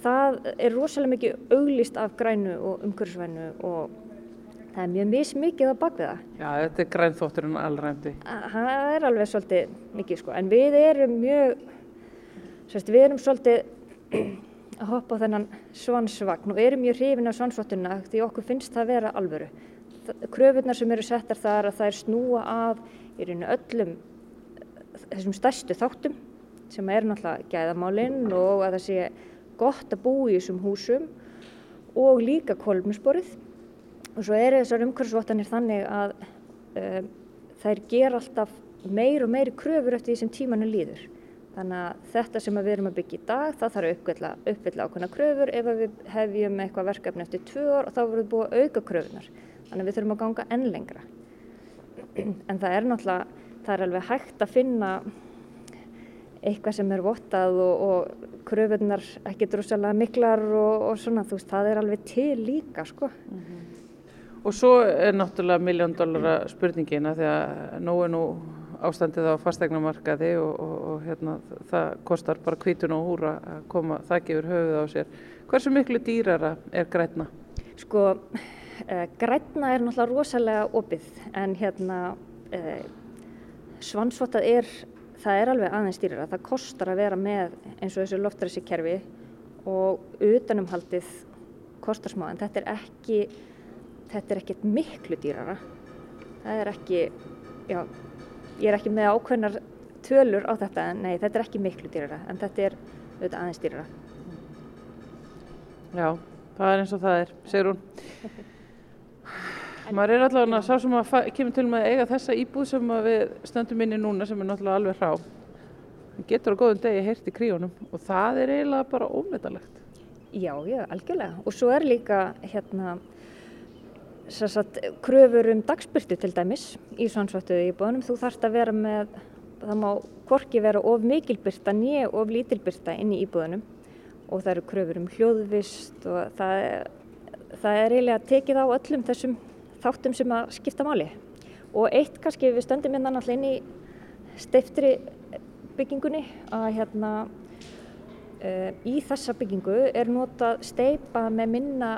það er rosalega mikið auglýst af grænu og umhverfisvænu og það er mjög mismikið á bakvið það. Já, þetta er grænþótturinn allræmdi. Það er alveg svolítið mikið sko, en við erum mjög, sérst, við erum svolítið að hoppa á þennan svansvagn og erum mjög hrifin af svansvottuna því okkur finnst það vera alvöru. Kröfurnar sem eru settar þar að er snúa af í rauninu öllum þessum stærstu þáttum sem er náttúrulega gæðamálinn og að það sé gott að búa í þessum húsum og líka kolumnsporið og svo eru þessar umhverfisvottanir þannig að um, þær ger alltaf meir og meiri kröfur eftir því sem tímanu líður. Þannig að þetta sem að við erum að byggja í dag, það þarf að uppfylla, ákveðna kröfur. Ef að við hefjum eitthvað verkefni eftir tvö ár, þá verður búið að auka kröfunar. Þannig að við þurfum að ganga enn lengra. En það er náttúrulega, það er alveg hægt að finna eitthvað sem er vottað og, og kröfunar ekki drossalega miklar og, og svona, þú veist, það er alveg til líka, sko. Og svo er náttúrulega miljón dollara spurningin að því að nú er nú ástandið á fastegnamarkaði og, og, og hérna, það kostar bara kvítun og húra að koma þakki yfir höfuð á sér. Hversu miklu dýrara er grætna? Sko, uh, grænna er náttúrulega rosalega opið en hérna uh, svansvottað er, það er alveg aðeins dýrara. Það kostar að vera með eins og þessu loftræsi kerfi og utanumhaldið kostar smá en þetta er ekki, þetta er ekkert miklu dýrara. Það er ekki, já, ég er ekki með ákveðnar tölur á þetta en nei, þetta er ekki miklu dýrara en þetta er auðvitað aðeins dýrara. Já, það er eins og það er, segir hún. Maður er allavega sá sem að kemur til með að eiga þessa íbúð sem við stöndum inn í núna sem er náttúrulega alveg hrá. Það getur á góðum degi heyrt í kríunum og það er eiginlega bara ómetalegt. Já, já, algjörlega. Og svo er líka hérna, sagt, kröfur um dagsbyrtu til dæmis í svansvöttuðu íbúðunum. Þú þarfst að vera með, það má hvorki vera of mikilbyrta nýja of lítilbyrta inn í íbúðunum og það eru kröfur um hljóðvist og það það er eiginlega tekið á öllum þessum þáttum sem að skipta máli. Og eitt kannski við stöndum hérna alltaf inn í steiftri byggingunni að hérna uh, í þessa byggingu er notað steipa með minna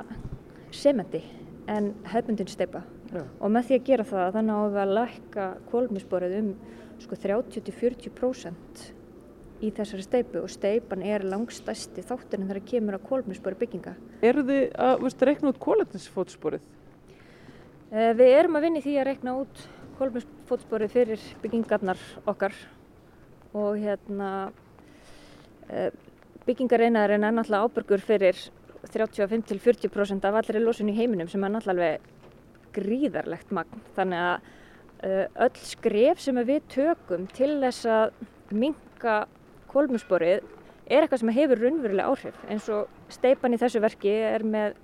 sementi en hefbundin steipa Já. og með því að gera það þannig að við að lækka kólmisborið um sko 30-40% í þessari steipu og steipan er langstæsti þátturinn þegar kemur að kólmisborið bygginga. Eru þið að veist, rekna út kólefnisfótsporið? Uh, við erum að vinni því að rekna út kólmisfótsporið fyrir byggingarnar okkar og hérna uh, byggingareinaðarinn er náttúrulega ábyrgur fyrir 35-40% af allri losun í heiminum sem er náttúrulega gríðarlegt magn. Þannig að uh, öll skref sem við tökum til þess að minka kolmusborið er eitthvað sem hefur raunverulega áhrif. eins og steipan í þessu verki er með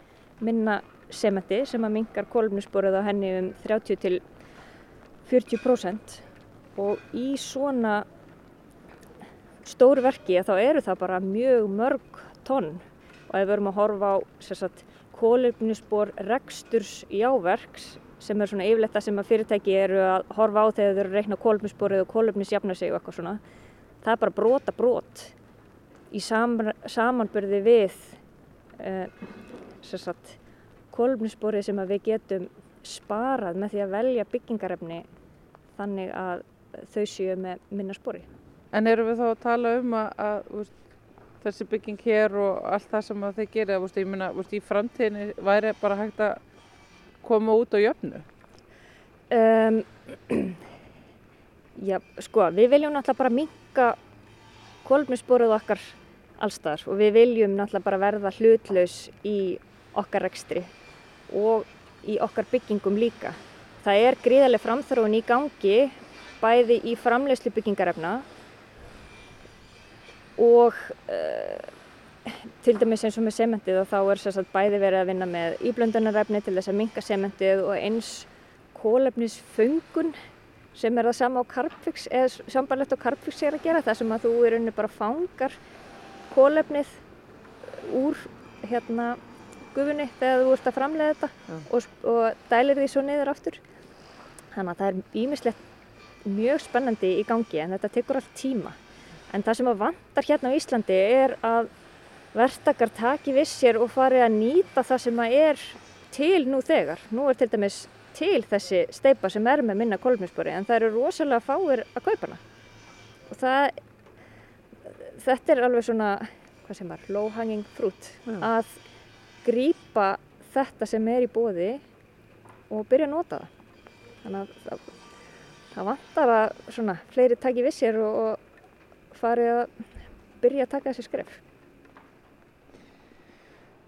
minna sementi sem að minkar kolmusborið á henni um 30-40% og í svona stóru verki þá eru það bara mjög mörg tonn. Og ef við erum að horfa á kólefnisspor reksturs jáverks sem er svona yfirleitt það sem að fyrirtæki eru að horfa á þegar þau eru að reikna kólefnissporið og kólefnisjafna sig og eitthvað svona það er bara brota brot í saman, samanbyrði við uh, kólefnissporið sem við getum sparað með því að velja byggingarefni þannig að þau séu með minna spori. En eru við þá að tala um að, að þessi bygging hér og allt það sem þeir gera, veist, ég veist, í framtíðinni væri bara hægt að koma út á jöfnu? Um, já, sko, við viljum náttúrulega bara minka kolminsboruð okkar allstaðar og við viljum náttúrulega bara verða hlutlaus í okkar rekstri og í okkar byggingum líka. Það er gríðarlega framþróun í gangi bæði í framlegslu byggingarefna og uh, til dæmis eins og með sementið og þá er sérstaklega bæði verið að vinna með íblöndunarefni til þess að minka sementið og eins kólefnisföngun sem er það sama á Carpfix eða sambarlegt á Carpfix er að gera það sem að þú er unni bara fangar kólefnið úr hérna gufunni þegar þú ert að framlega þetta og, og dælir því svo niður aftur þannig að það er ímislegt mjög spennandi í gangi en þetta tekur allt tíma En það sem að vantar hérna á Íslandi er að verktakar taki vissir og fari að nýta það sem að er til nú þegar. Nú er til dæmis til þessi steipa sem er með minna kolminsbori en það eru rosalega fáir að kaupa hana. Og það, þetta er alveg svona, hvað sem var, low hanging fruit. Mm. Að grýpa þetta sem er í bóði og byrja að nota það. Þannig að það, það vantar að svona, fleiri taki vissir og, og farið að byrja að taka þessi skref.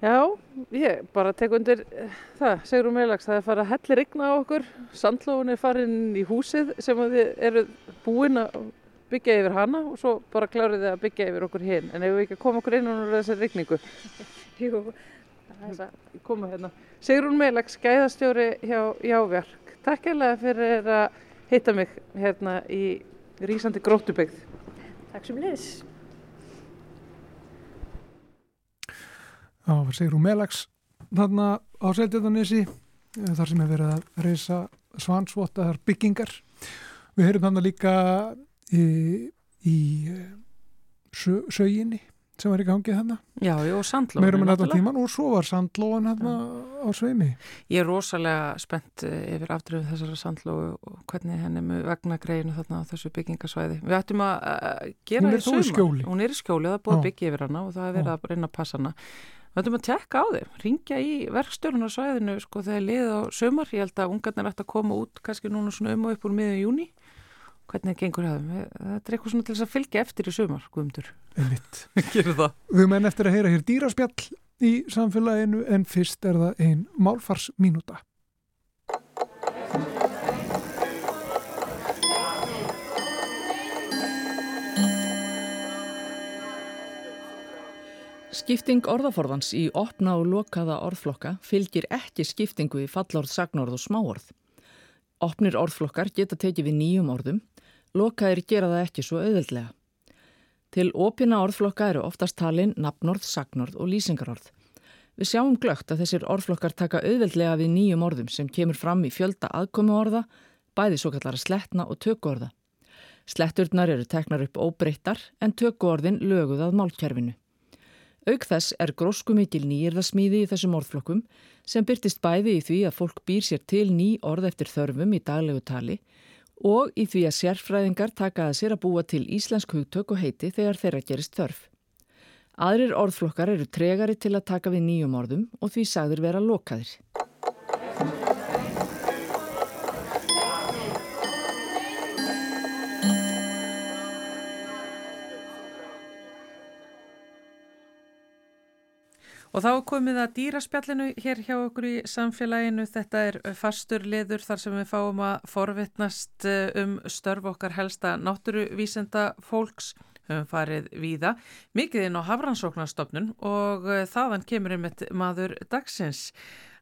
Já, ég bara tek undir eh, það, segur um meðlags, það er farið að hellir ykna á okkur, sandlófun er farin í húsið sem þið eru búin að byggja yfir hana og svo bara klárið þið að byggja yfir okkur hinn, en ef við ekki koma okkur inn á þessari ykningu. Jú, það það. Koma hérna. Segur um meðlags, gæðastjóri hjá Jáverk, takk eða fyrir að hitta mig hérna í Rísandi grótubegð. Takk sem liðis. Það var Sigrún Melags þarna á Seldjöðanissi eh, þar sem hefur verið að reysa svansvotaðar byggingar. Við höfum þarna líka í, í eh, söginni sem var í gangið hérna. Já, og. Meirum en þetta tíman og svo var sandlóðin hérna á sveimi. Ég er rosalega spennt eh, yfir afdröfu þessara sandlóðu og hvernig henni með vegna greinu þarna á þessu byggingasvæði. Við ættum að gera í suma. Hún er í skjóli. Hún er í skjóli og það er búið að byggja yfir hana og það er verið að reyna að passa hana. Við ættum að tekka á þeim, ringja í verkstjórnarsvæðinu sko þegar liðið á sömar. Ég held að ungarnir ætti að koma út kannski núna svona um og upp úr miðjum júni Hvernig gengur það? Þetta er eitthvað svona til þess að fylgja eftir í sumar, Guðmundur. Það. Við menn eftir að heyra hér dýraspjall í samfélaginu en fyrst er það einn málfarsminúta. Skipting orðaforðans í opna og lokaða orðflokka fylgir ekki skiptingu í fallorð, sagnorð og smáorð. Opnir orðflokkar geta tekið við nýjum orðum, lokaðir gera það ekki svo auðveldlega. Til opina orðflokka eru oftast talin nafnorð, sagnorð og lýsingarorð. Við sjáum glögt að þessir orðflokkar taka auðveldlega við nýjum orðum sem kemur fram í fjölda aðkomi orða, bæði svo kallara slettna og töku orða. Sletturnar eru teknar upp óbreyttar en töku orðin löguð að málkjærfinu. Auk þess er grósku mikil nýjirðasmíði í þessum orðflokkum sem byrtist bæði í því að fólk býr sér til ný orð eftir þörfum í daglegu tali og í því að sérfræðingar taka að sér að búa til íslensk hugtök og heiti þegar þeirra gerist þörf. Aðrir orðflokkar eru tregari til að taka við nýjum orðum og því sagður vera lokaðir. Og þá komið að dýraspjallinu hér hjá okkur í samfélaginu. Þetta er fastur liður þar sem við fáum að forvittnast eh, um störf okkar helsta náttúruvísenda fólks. Höfum farið víða, mikið inn á Hafrannsóknarstofnun og eh, þaðan kemur einmitt maður dagsins.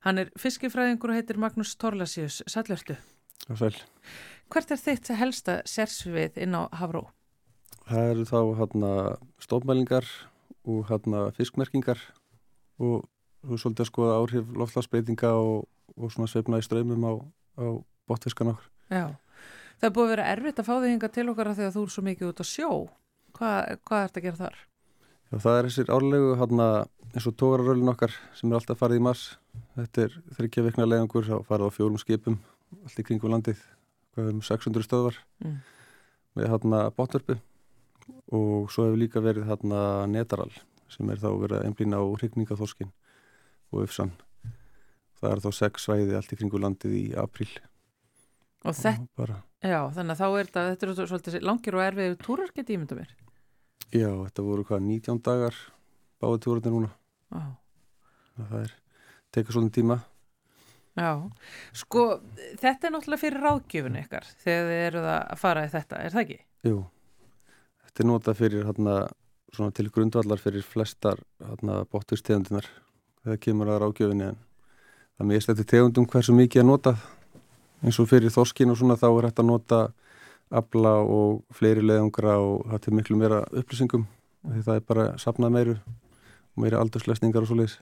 Hann er fiskifræðingur og heitir Magnús Torlasíus. Já, sæl. Hvert er þitt helsta sérsvið inn á Hafró? Það eru þá hérna stofmælingar og hérna fiskmerkingar og þú er svolítið að skoða áhrif loftlagsbreytinga og, og svona sveifna í ströymum á, á botfiskan okkur. Já, það er búið að vera erfitt að fá þig hinga til okkar að því að þú er svo mikið út á sjó. Hva, hvað ert að gera þar? Já, það er þessir árlegu hérna eins og tógararölin okkar sem er alltaf farið í mars. Þetta er þryggja vikna leiðangur að fara á fjórum skipum allt í kringum landið, hvað er um 600 stöðvar mm. með hérna botverfi og svo hefur líka verið hérna netaral sem er þá verið að einblýna á hrigningaþorskin og öfsan. Það er þá sex svæði allt í kringu landið í apríl. Og þetta, já, þannig að þá er þetta, þetta eru svolítið langir og erfið túrar getið ímynda mér. Já, þetta voru hvað, 19 dagar báði túrarnir núna. Já. Það er, tekur svolítið tíma. Já, sko, þetta er náttúrulega fyrir ráðgjöfun ykkar þegar þið eruð að fara í þetta, er það ekki? Jú, þetta er notað fyrir hérna svona til grundvallar fyrir flestar bóttustegundunar þegar kemur að rákjöfinni en það mist þetta tegundum hversu mikið að nota eins og fyrir þorskin og svona þá er hægt að nota abla og fleiri leðungra og það til miklu meira upplýsingum því það er bara sapnað meiru og meiri aldurslesningar og svo leiðis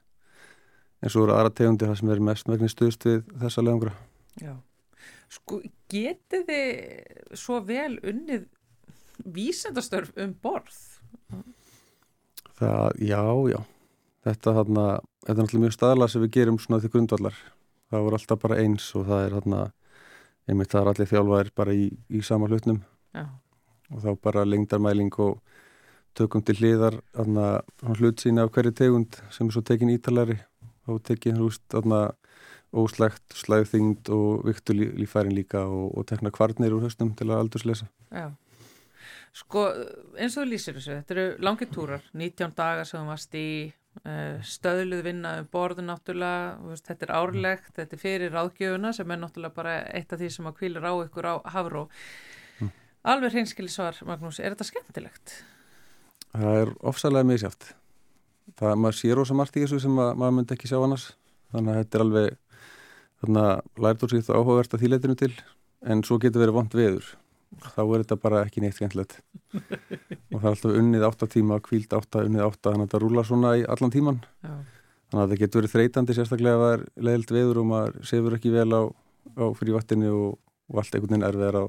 eins og eru aðra tegundi það sem er mest meginn stuðst við þessa leðungra. Já, sko getið þið svo vel unnið vísendastörf um borð? Það, já, já. Þetta, þarna, þetta er náttúrulega mjög staðlar sem við gerum svona til grundvallar. Það voru alltaf bara eins og það er þarna, einmitt það er allir þjálfaðir bara í, í sama hlutnum já. og þá bara lengdarmæling og tökum til hliðar þarna, hlut sína af hverju tegund sem er svo tekin ítalari og tekin hlust þarna óslægt, slæðþyngd og viktu lífærin líka og, og tekna kvarnir úr höstum til að aldurslesa. Já. Sko eins og þú lýsir þessu, þetta eru langir túrar, 19 dagar sem þú varst í uh, stöðluð vinna um borðu náttúrulega, veist, þetta er árlegt, þetta er fyrir ráðgjöfuna sem er náttúrulega bara eitt af því sem að kvílur á ykkur á Havró. Mm. Alveg hreinskili svar, Magnús, er þetta skemmtilegt? Það er ofsalega misjátt. Það er maður sér ósa margt í þessu sem að, maður myndi ekki sjá annars, þannig að þetta er alveg, þannig að lært úr síðan áhugavert að þýleitinu til, en svo getur verið vond veður þá er þetta bara ekki neitt skemmtilegt. Og það er alltaf unnið átta tíma kvíld átta, unnið átta, þannig að þetta rúlar svona í allan tíman Já. þannig að það getur verið þreytandi sérstaklega að það er leiðilt veður og maður sefur ekki vel á, á fyrir vattinni og, og allt einhvern veginn er á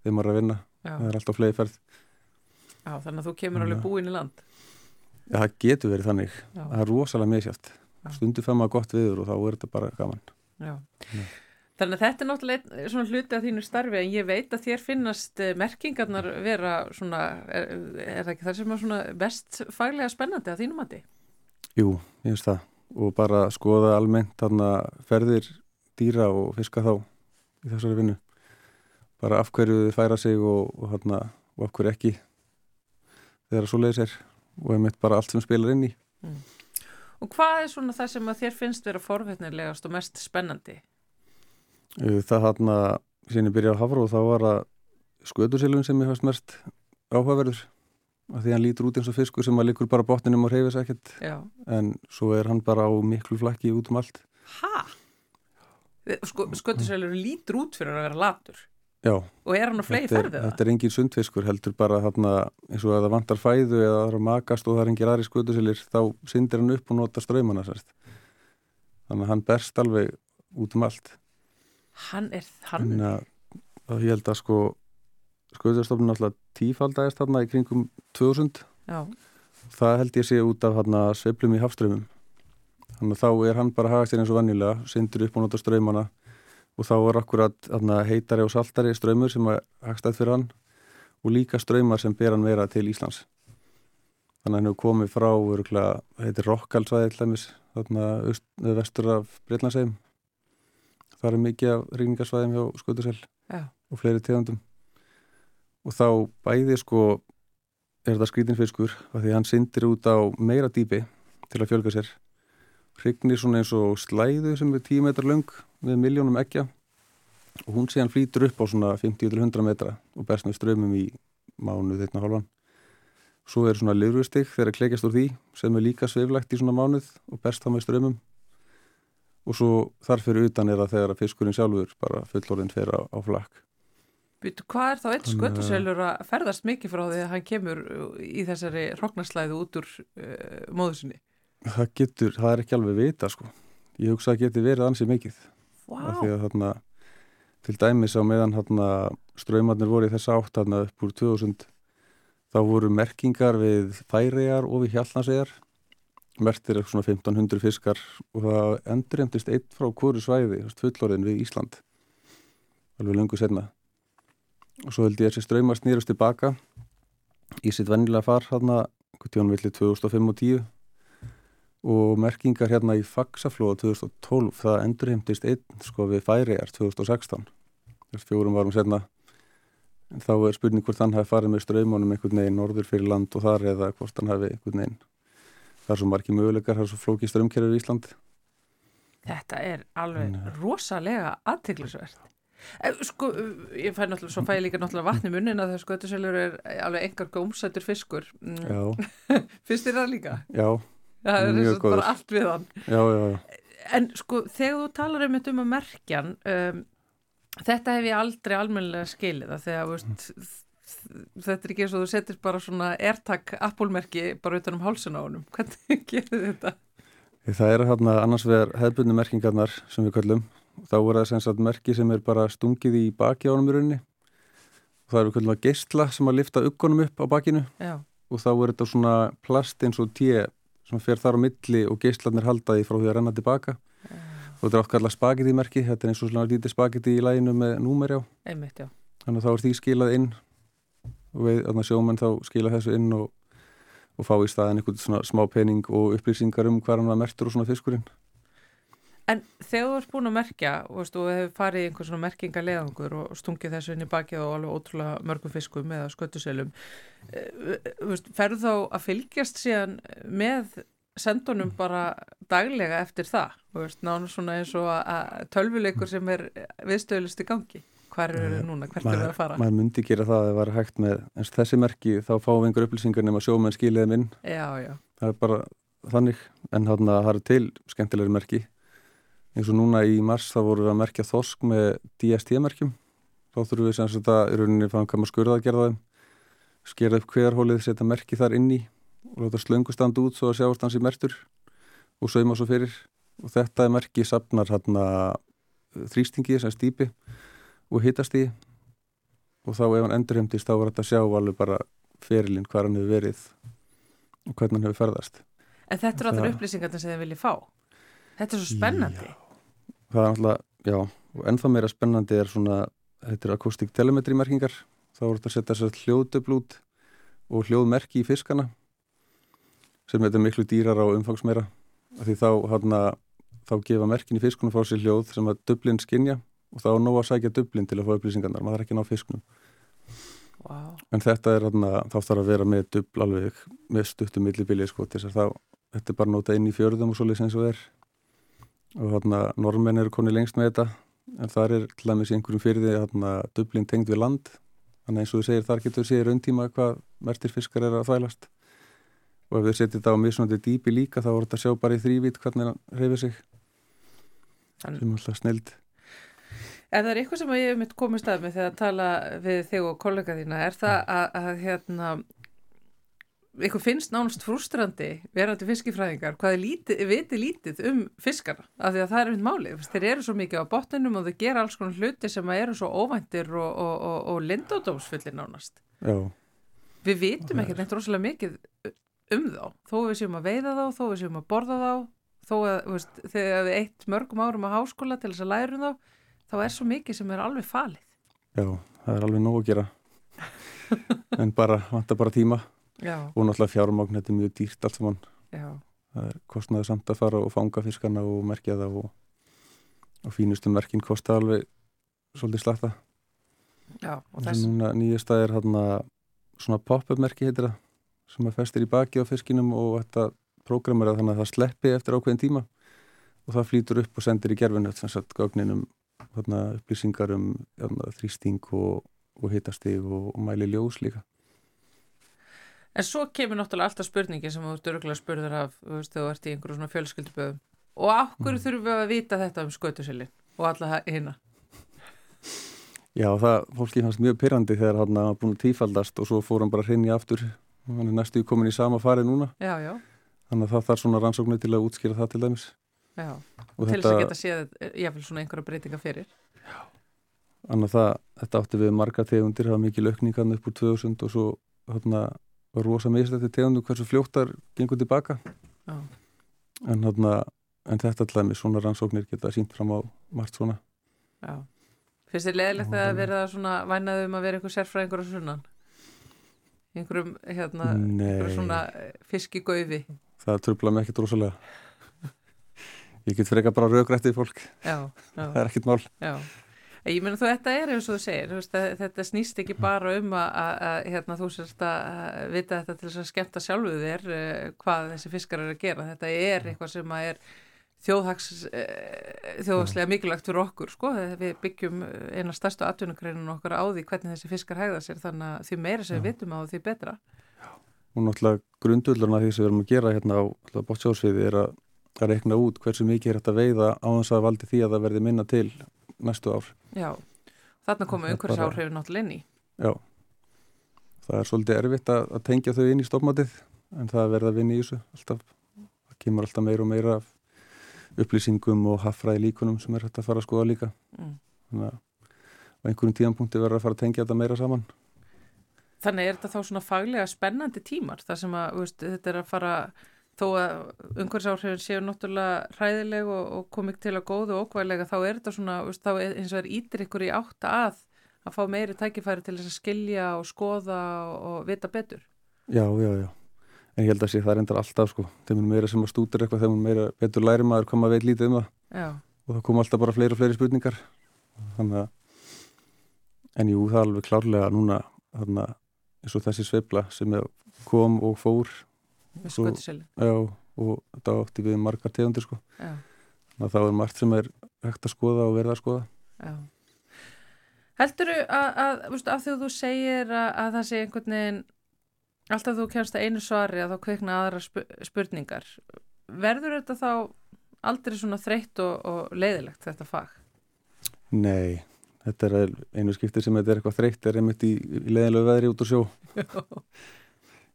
þegar maður er að vinna. Já. það er alltaf fleið ferð. Já, þannig að þú kemur alveg búin í land. Já, það getur verið þannig. Já. það er rosalega misjátt stundu fem að gott veður og þá er þetta bara gaman. Já Þannig að þetta er náttúrulega svona hluti af þínu starfi en ég veit að þér finnast eh, merkingarnar vera svona, er, er það ekki þar sem er svona best faglega spennandi að þínum andi? Jú, ég finnst það og bara skoða almennt þarna ferðir dýra og fiska þá í þessari vinnu. Bara af hverju þið færa sig og, og, þarna, og af hverju ekki þegar svo leiðis er og einmitt bara allt sem spilar inn í. Mm. Og hvað er svona það sem að þér finnst vera forveitnilegast og mest spennandi? Það hann að síðan ég byrjaði að hafra og þá var að skötursilun sem ég fannst mest áhugaverður af því hann lítur út eins og fiskur sem að likur bara botninum og reyfis ekkert. En svo er hann bara á miklu flakki út um allt. Hæ? Sko, skötuselur lítur út fyrir að vera latur. Já, og er hann á flegi er, ferðið þetta er engin sundfiskur heldur bara þarna eins og að það vantar fæðu eða það er að makast og það er engin aðri skutusilir þá syndir hann upp og nota ströymana sérst. þannig að hann berst alveg út um allt Hann er hann þannig að, að ég held að sko skutusstofnun alltaf tífaldæðist þarna í kringum 2000 Já, það held ég sé út af þarna sveiflum í hafströymum þannig að þá er hann bara hagast eins og venjulega syndir upp og nota ströymana og þá er akkurat þarna, heitari og saltari ströymur sem er hagstætt fyrir hann. Og líka ströymar sem ber hann vera til Íslands. Þannig að hann hefur komið frá Rokkalsvæði til dæmis, þarna öst, vestur af Breitlandsheim það er mikið af ríkningarsvæðum hjá Skutursel Já. og fleiri tegundum. Og þá bæði sko er þetta skrítinfiskur af því að hann syndir út á meira dýpi til að fjölga sér. Hrygnir svona eins og slæðu sem er 10 metrar löng með miljónum ekja og hún síðan flýtur upp á svona 50-100 metra og berst með strömmum í mánuð einna hálfan. Svo er svona lirfustig þegar klekjast úr því sem er líka sveiflegt í svona mánuð og berst þá með strömmum og svo þar fyrir utan er að þegar að fiskurinn sjálfur bara fullorðin fer á, á flakk. Býtu, hvað er þá einn Þannig að- skötuselur að ferðast mikið frá því að hann kemur í þessari hrognaslæðu út úr uh, móðusinni? það getur, það er ekki alveg vita sko. Ég hugsa að það geti verið ansið mikið. Vá, af því að þarna til dæmis á meðan þarna ströymarnir voru í þessa átt þarna upp úr 2000 þá voru merkingar við færiðar og við hjallansegar mertir er svona 1500 fiskar og það endurjæmtist eitt frá hverju svæði fullorðin við Ísland alveg lungu setna og svo held ég að þessi ströymar snýrust tilbaka í sitt vennilega far þarna tjónum villi 2005 og 10 og merkingar hérna í Faxaflóa 2012, það endurheimtist einn sko við Færiðar 2016 fjórum varum setna en þá er spurning hvort hann hafi farið með ströymunum einhvern veginn norður fyrir land og þar eða hvort hann hafi einhvern veginn það er svo margi möguleikar, það er svo flóki strömkerfið í Ísland þetta er alveg Nei. rosalega aðteglisvert. Sko, eh, ég fæ náttúrulega, svo fæ ég líka náttúrulega vatni í munnin að það skötuselur er alveg engar gómsættur fiskur. Mm, Já, Finnst þér það líka? já, Það er Mjög góður. allt við hann. já, já, já. En sko, þegar þú talar um þetta um að merkjan, um, þetta hef ég aldrei almennilega skilið að þegar, veist, þetta er ekki eins og þú setir bara svona airtag appulmerki bara utan um hálsun á honum. Hvernig gerir þetta? Það er hérna annars vegar hefðbundu merkingarnar sem við kallum. Þá voru það sem sagt merki sem er bara stungið í baki á honum í rauninni. Og það eru kallum að geistla sem að lifta uggunum upp á bakinu Já, og þá er þetta svona plast eins og té sem fer þar á milli og geistlarnir halda því frá því að renna tilbaka. Og þetta er oft kallað spagetti merki, þetta er eins og svona lítið spagetti í læginu með númer já. einmitt, já. Þannig að þá er því skilað inn við, sjómenn þá skila þessu inn og, og fá í staðin einhvern svona smá pening og upplýsingar um hvað hann var mertur og svona fiskurinn. En þegar þú ert búin að merkja og veist, þú hefur farið í einhver svona merkinga leðangur og stungið þessu inn í bakið og alveg ótrúlega mörgum fiskum eða skötuselum ferðu þá að fylgjast síðan með sendunum bara daglega eftir það veist, nánu svona eins og að tölvuleikur sem er viðstöðlust í gangi hvar eru þau núna, hvert eru þau að fara? maður myndi gera það að það var hægt með eins og þessi merki þá fáum við einhver upplýsingar nema sjómenn skiliðum inn. Já, já, það er bara þannig. En þarna það eru til skemmtilegri merki. Eins og núna í mars þá vorum við að merkja þorsk með DST-merkjum þá þurfum við sem sagt að í rauninni fáum kama skurða að gera þeim. Skera upp hverjarhólið, setja merki þar inn í og láta slöngu standa út svo að sjáast hans í mertur og sauma svo fyrir. Og þetta er merki sapnar hérna þrýstingi sem stýpi og hittast í og þá ef hann endurheimtist þá var þetta að sjá alveg bara ferilinn hvað hann hefur verið og hvernig hann hefur ferðast. En þetta eru allir Það- upplýsingarnir sem þið viljið fá. Þetta er svo spennandi. Það er alltaf, já, og ennþá meira spennandi er svona, þetta er akustik telemetri merkingar, þá er þetta að setja sér hljóðdöfl út og hljóðmerki í fiskana sem þetta er miklu dýrar á umfangsmeira. Því þá, hana, þá gefa merkin í fiskunum frá sér hljóð sem að döblin skinja og þá er nóg að sækja döblin til að fá upplýsingarnar, maður er ekki ná fiskunum. Wow. en þetta er hana, þá þarf að vera með döbl alveg með stuttum millibili sko, þá, þetta er bara nota inn í fjörðum og svoleiðis eins og er. Og hérna normenn eru koni lengst með þetta en það er til dæmis einhverjum fyrði hérna döblin tengd við land. Þannig eins og þú segir þar getur þú segir rauntíma hvað mertir fiskar er að þvælast. Og ef þau setja þetta á mismunandi dýpi líka þá voru þetta sjá bara í þrývít hvernig hann reyfið sig. Sem alltaf snild Ef það er eitthvað sem ég hef mitt komið stað með þegar að tala við þig og kollega þína. Er það að, að hérna eitthvað finnst nánast frústrandi verandi fiskifræðingar? Hvað er lítið, viti lítið um fiskara af því að það er mynd málið, þeir eru svo mikið á botninum og þeir gera alls konar hluti sem eru svo óvæntir og, og, og, og lindódómsfullir nánast. Já. Við vitum ekkert neitt rosalega mikið um þá, þó við séum að veiða þá þó við séum að borða þá þó að veist, þegar við eitt mörgum árum á háskóla til þess að læra um þá þá er svo mikið sem er alveg falið. Já, það er alveg nóg að gera. En bara, vantar bara tíma. Já. og náttúrulega fjármagn þetta er mjög dýrt allt saman. Já. það er kostnaði samt að fara og fanga fiskana og merkja það og, og fínustu merkin kosti alveg svolítið slatta. Já, og þess Núna nýjasta er hérna svona pop-up merki heitir það sem að festir í baki á fiskinum og þetta prógramera þannig að það sleppi eftir ákveðin tíma. Og það flýtur upp og sendir í gerfinu þess að gögninum þarna, upplýsingar um þarna, þrýsting og, og hitastig og, og mæli ljós líka. En svo kemur náttúrulega alltaf spurningi sem þú ert öruglega spurður af þegar þú ert í einhverjum svona fjölskylduböðum og af hverju mm. þurfum við að vita þetta um skötusili og alla hérna Já, það, fólki fannst mjög pyrrandi þegar hann hafa búin að tífaldast og svo fór hann bara hrinni aftur. Og hann er næstu komin í sama fari núna. Já, já. þannig að það þarf svona rannsóknu til að útskýra það til dæmis Já, og til þess að geta séð jáfnvel svona einhverja breytinga fyrir. Já, þannig að það, þetta átti við marga tegundir, það var mikið lökningan upp úr 2000 og svo hérna var rosa mislætti tegundu hversu fljóttar gengur tilbaka. Já. en hérna en þetta alltaf með svona rannsóknir geta sínt fram á margt svona. Já, finnst þið leðilegt að vera svona vænaðum að vera einhver sérfræðingur á sunnan? Einhverjum hérna einhverjum svona fiskigauði Það tröfla mig ekkert rosalega ég get freka bara raugrættið fólk. Já, já. það er ekkit mál. Já. ég menna þú þetta er eins og þú segir veist, þetta snýst ekki bara um að hérna, þú sérst að vita þetta til þess að skemmta sjálfuð þér uh, hvað þessi fiskar eru að gera. Þetta er eitthvað sem er uh, þjóðhagslega mikilvægt fyrir okkur sko, við byggjum eina stærstu atvinnugreinin okkar á því hvernig þessi fiskar hægða sér þannig að því meira sem við vitum á því betra. Og náttúrulega grundullurna því sem við erum að gera hérna á bótsjóðsviði er að að reikna út hversu mikið er þetta veiða á þess að valdi því að það verði minna til næstu ár. Já, þarna komu umhverfis áhrifin náttúrulega inn í. Já, það er svolítið erfitt að, að tengja þau inn í stofmatið en það verða að vinna í þessu alltaf. Það kemur alltaf meira og meira af upplýsingum og haffræði líkunum sem er hægt að fara að skoða líka. Mm. Þannig að á einhverjum tíanpunkti verður að fara að tengja þetta meira saman. Þannig er þetta þá svona faglega spennandi tímar þar sem að veist, þetta er að fara þó að umhverfsáhrifin séu náttúrulega hræðileg og, og komið til að góðu og okkvæðilega þá er þetta svona, veist, þá er, eins og er ítir ykkur í átta að að fá meiri tækifæri til þess að skilja og skoða og, og vita betur. Já, já, já. En ég held að sé það reyndar alltaf sko. Þeim er meira sem að stútur eitthvað, þeim er meira betur læri maður koma að veit lítið um það. Já. Og það kom alltaf bara fleiri og fleiri spurningar. Þannig að, en jú, það er alveg klárlega núna, þannig að eins og þessi sveibla sem kom og fór skötuseli Já, og þetta átti við margar tegundir sko. Það er margt sem er hægt að skoða og verða að skoða. Já. Heldur þú að, að, að því að þú segir að, að það sé einhvern veginn alltaf þú kemst að einu svari að þá kveikna aðra spurningar verður þetta þá aldrei svona þreytt og, og leiðilegt þetta fag? Nei, þetta er einu skipti sem þetta er eitthvað þreytt er einmitt í, í leiðilegu veðri út og sjó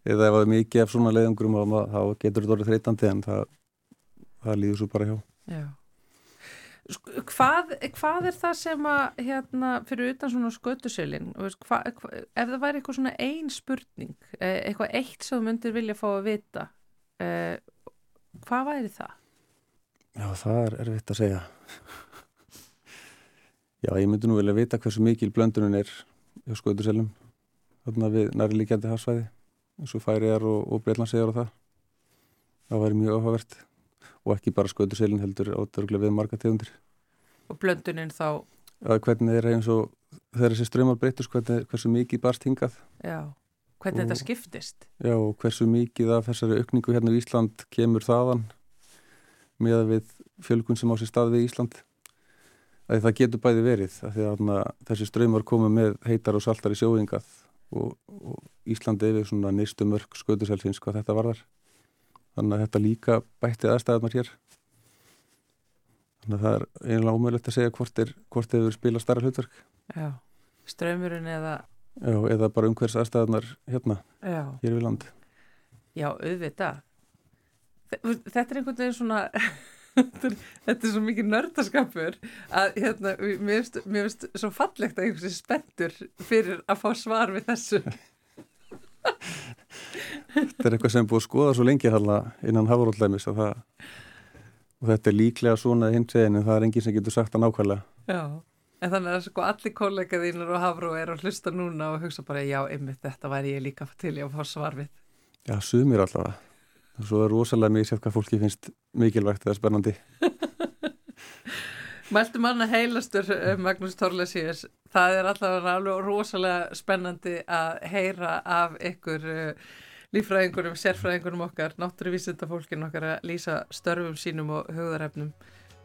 eða ef það er mikið af svona leiðangurum þá getur þetta orðið þreytandi en það, það líður svo bara hjá. Já. Hvað, hvað er það sem að hérna, fyrir utan svona hva, ef það væri eitthvað svona ein spurning eh, eitthvað eitt sem þú myndir vilja fá að vita eh, hvað væri það? Já það er erfitt að segja. Já ég myndi nú vilja vita hversu mikil blöndunum er hjá skötuselum þarna við næri líkjandi hafsvæði eins og færiðar og, og breitlandsegar og það. Það væri mjög áhugavert. Og ekki bara sköturselin heldur ádörglega við marga tegundir. Og blönduninn þá? Að hvernig er eins og þegar þessi ströymar breytust hvernig, hversu mikið barst hingað. Já, hvernig og, þetta skiptist? Já, og hversu mikið af þessari aukningu hérna í Ísland kemur þaðan með við fjölgun sem á sér stað við Ísland. Að það getur bæði verið að því að na, þessi ströymar komu með heitar og saltar í sjóingað og, og Íslandi yfir svona nýstu mörg skötuselsins hvað þetta varðar. Þannig að þetta líka bætti aðstæðarnar hér. Þannig að það er einlega ómögulegt að segja hvort er hvort þeir eru spila starra hlutverk. Já, ströymurinn eða Já, eða bara umhvers aðstæðarnar hérna, Já. hér við land. Já, auðvitað. Þetta er einhvern veginn svona þetta er svo mikið nördaskapur að hérna, mér finnst svo fallegt að einhversi spendur fyrir að fá svar við þessu. Þetta er eitthvað sem er búið að skoða svo lengi halla innan hafuróllæmis og, og þetta er líklega svona hins veginn en það er enginn sem getur sagt það nákvæmlega. Já, en þannig að sko allir kollegaðínur og hafru er að hlusta núna og hugsa bara já, ymmið þetta væri ég líka til ég að fá svar við. Já, sumir allavega og svo er rosalega mikið sér hvað fólki finnst mikilvægt eða spennandi. Mæltu manna heilastur eh, Magnús Torlesíus það er allavega alveg rosalega spennandi að heyra af ykkur uh, lífræðingurum, sérfræðingurum okkar náttúruvísinda fólkin okkar að lýsa störfum sínum og hugðarefnum.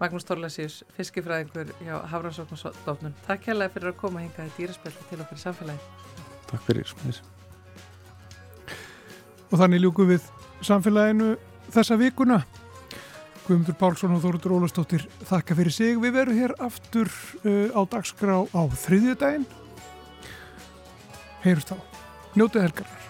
Magnús Torlesíus, fiskifræðingur hjá Hafrannsóknarsdófnun Takk hérlega fyrir að koma hingað í dýraspelli til okkar í samfélagi Takk fyrir Og þannig ljúku við samfélaginu þessa vikuna. Guðmundur Pálsson og Þóruður Ólastóttir þakka fyrir sig. Við verum hér aftur uh, á dagskrá á þriðjudaginn. Heyrust þá. Njótið helgarar.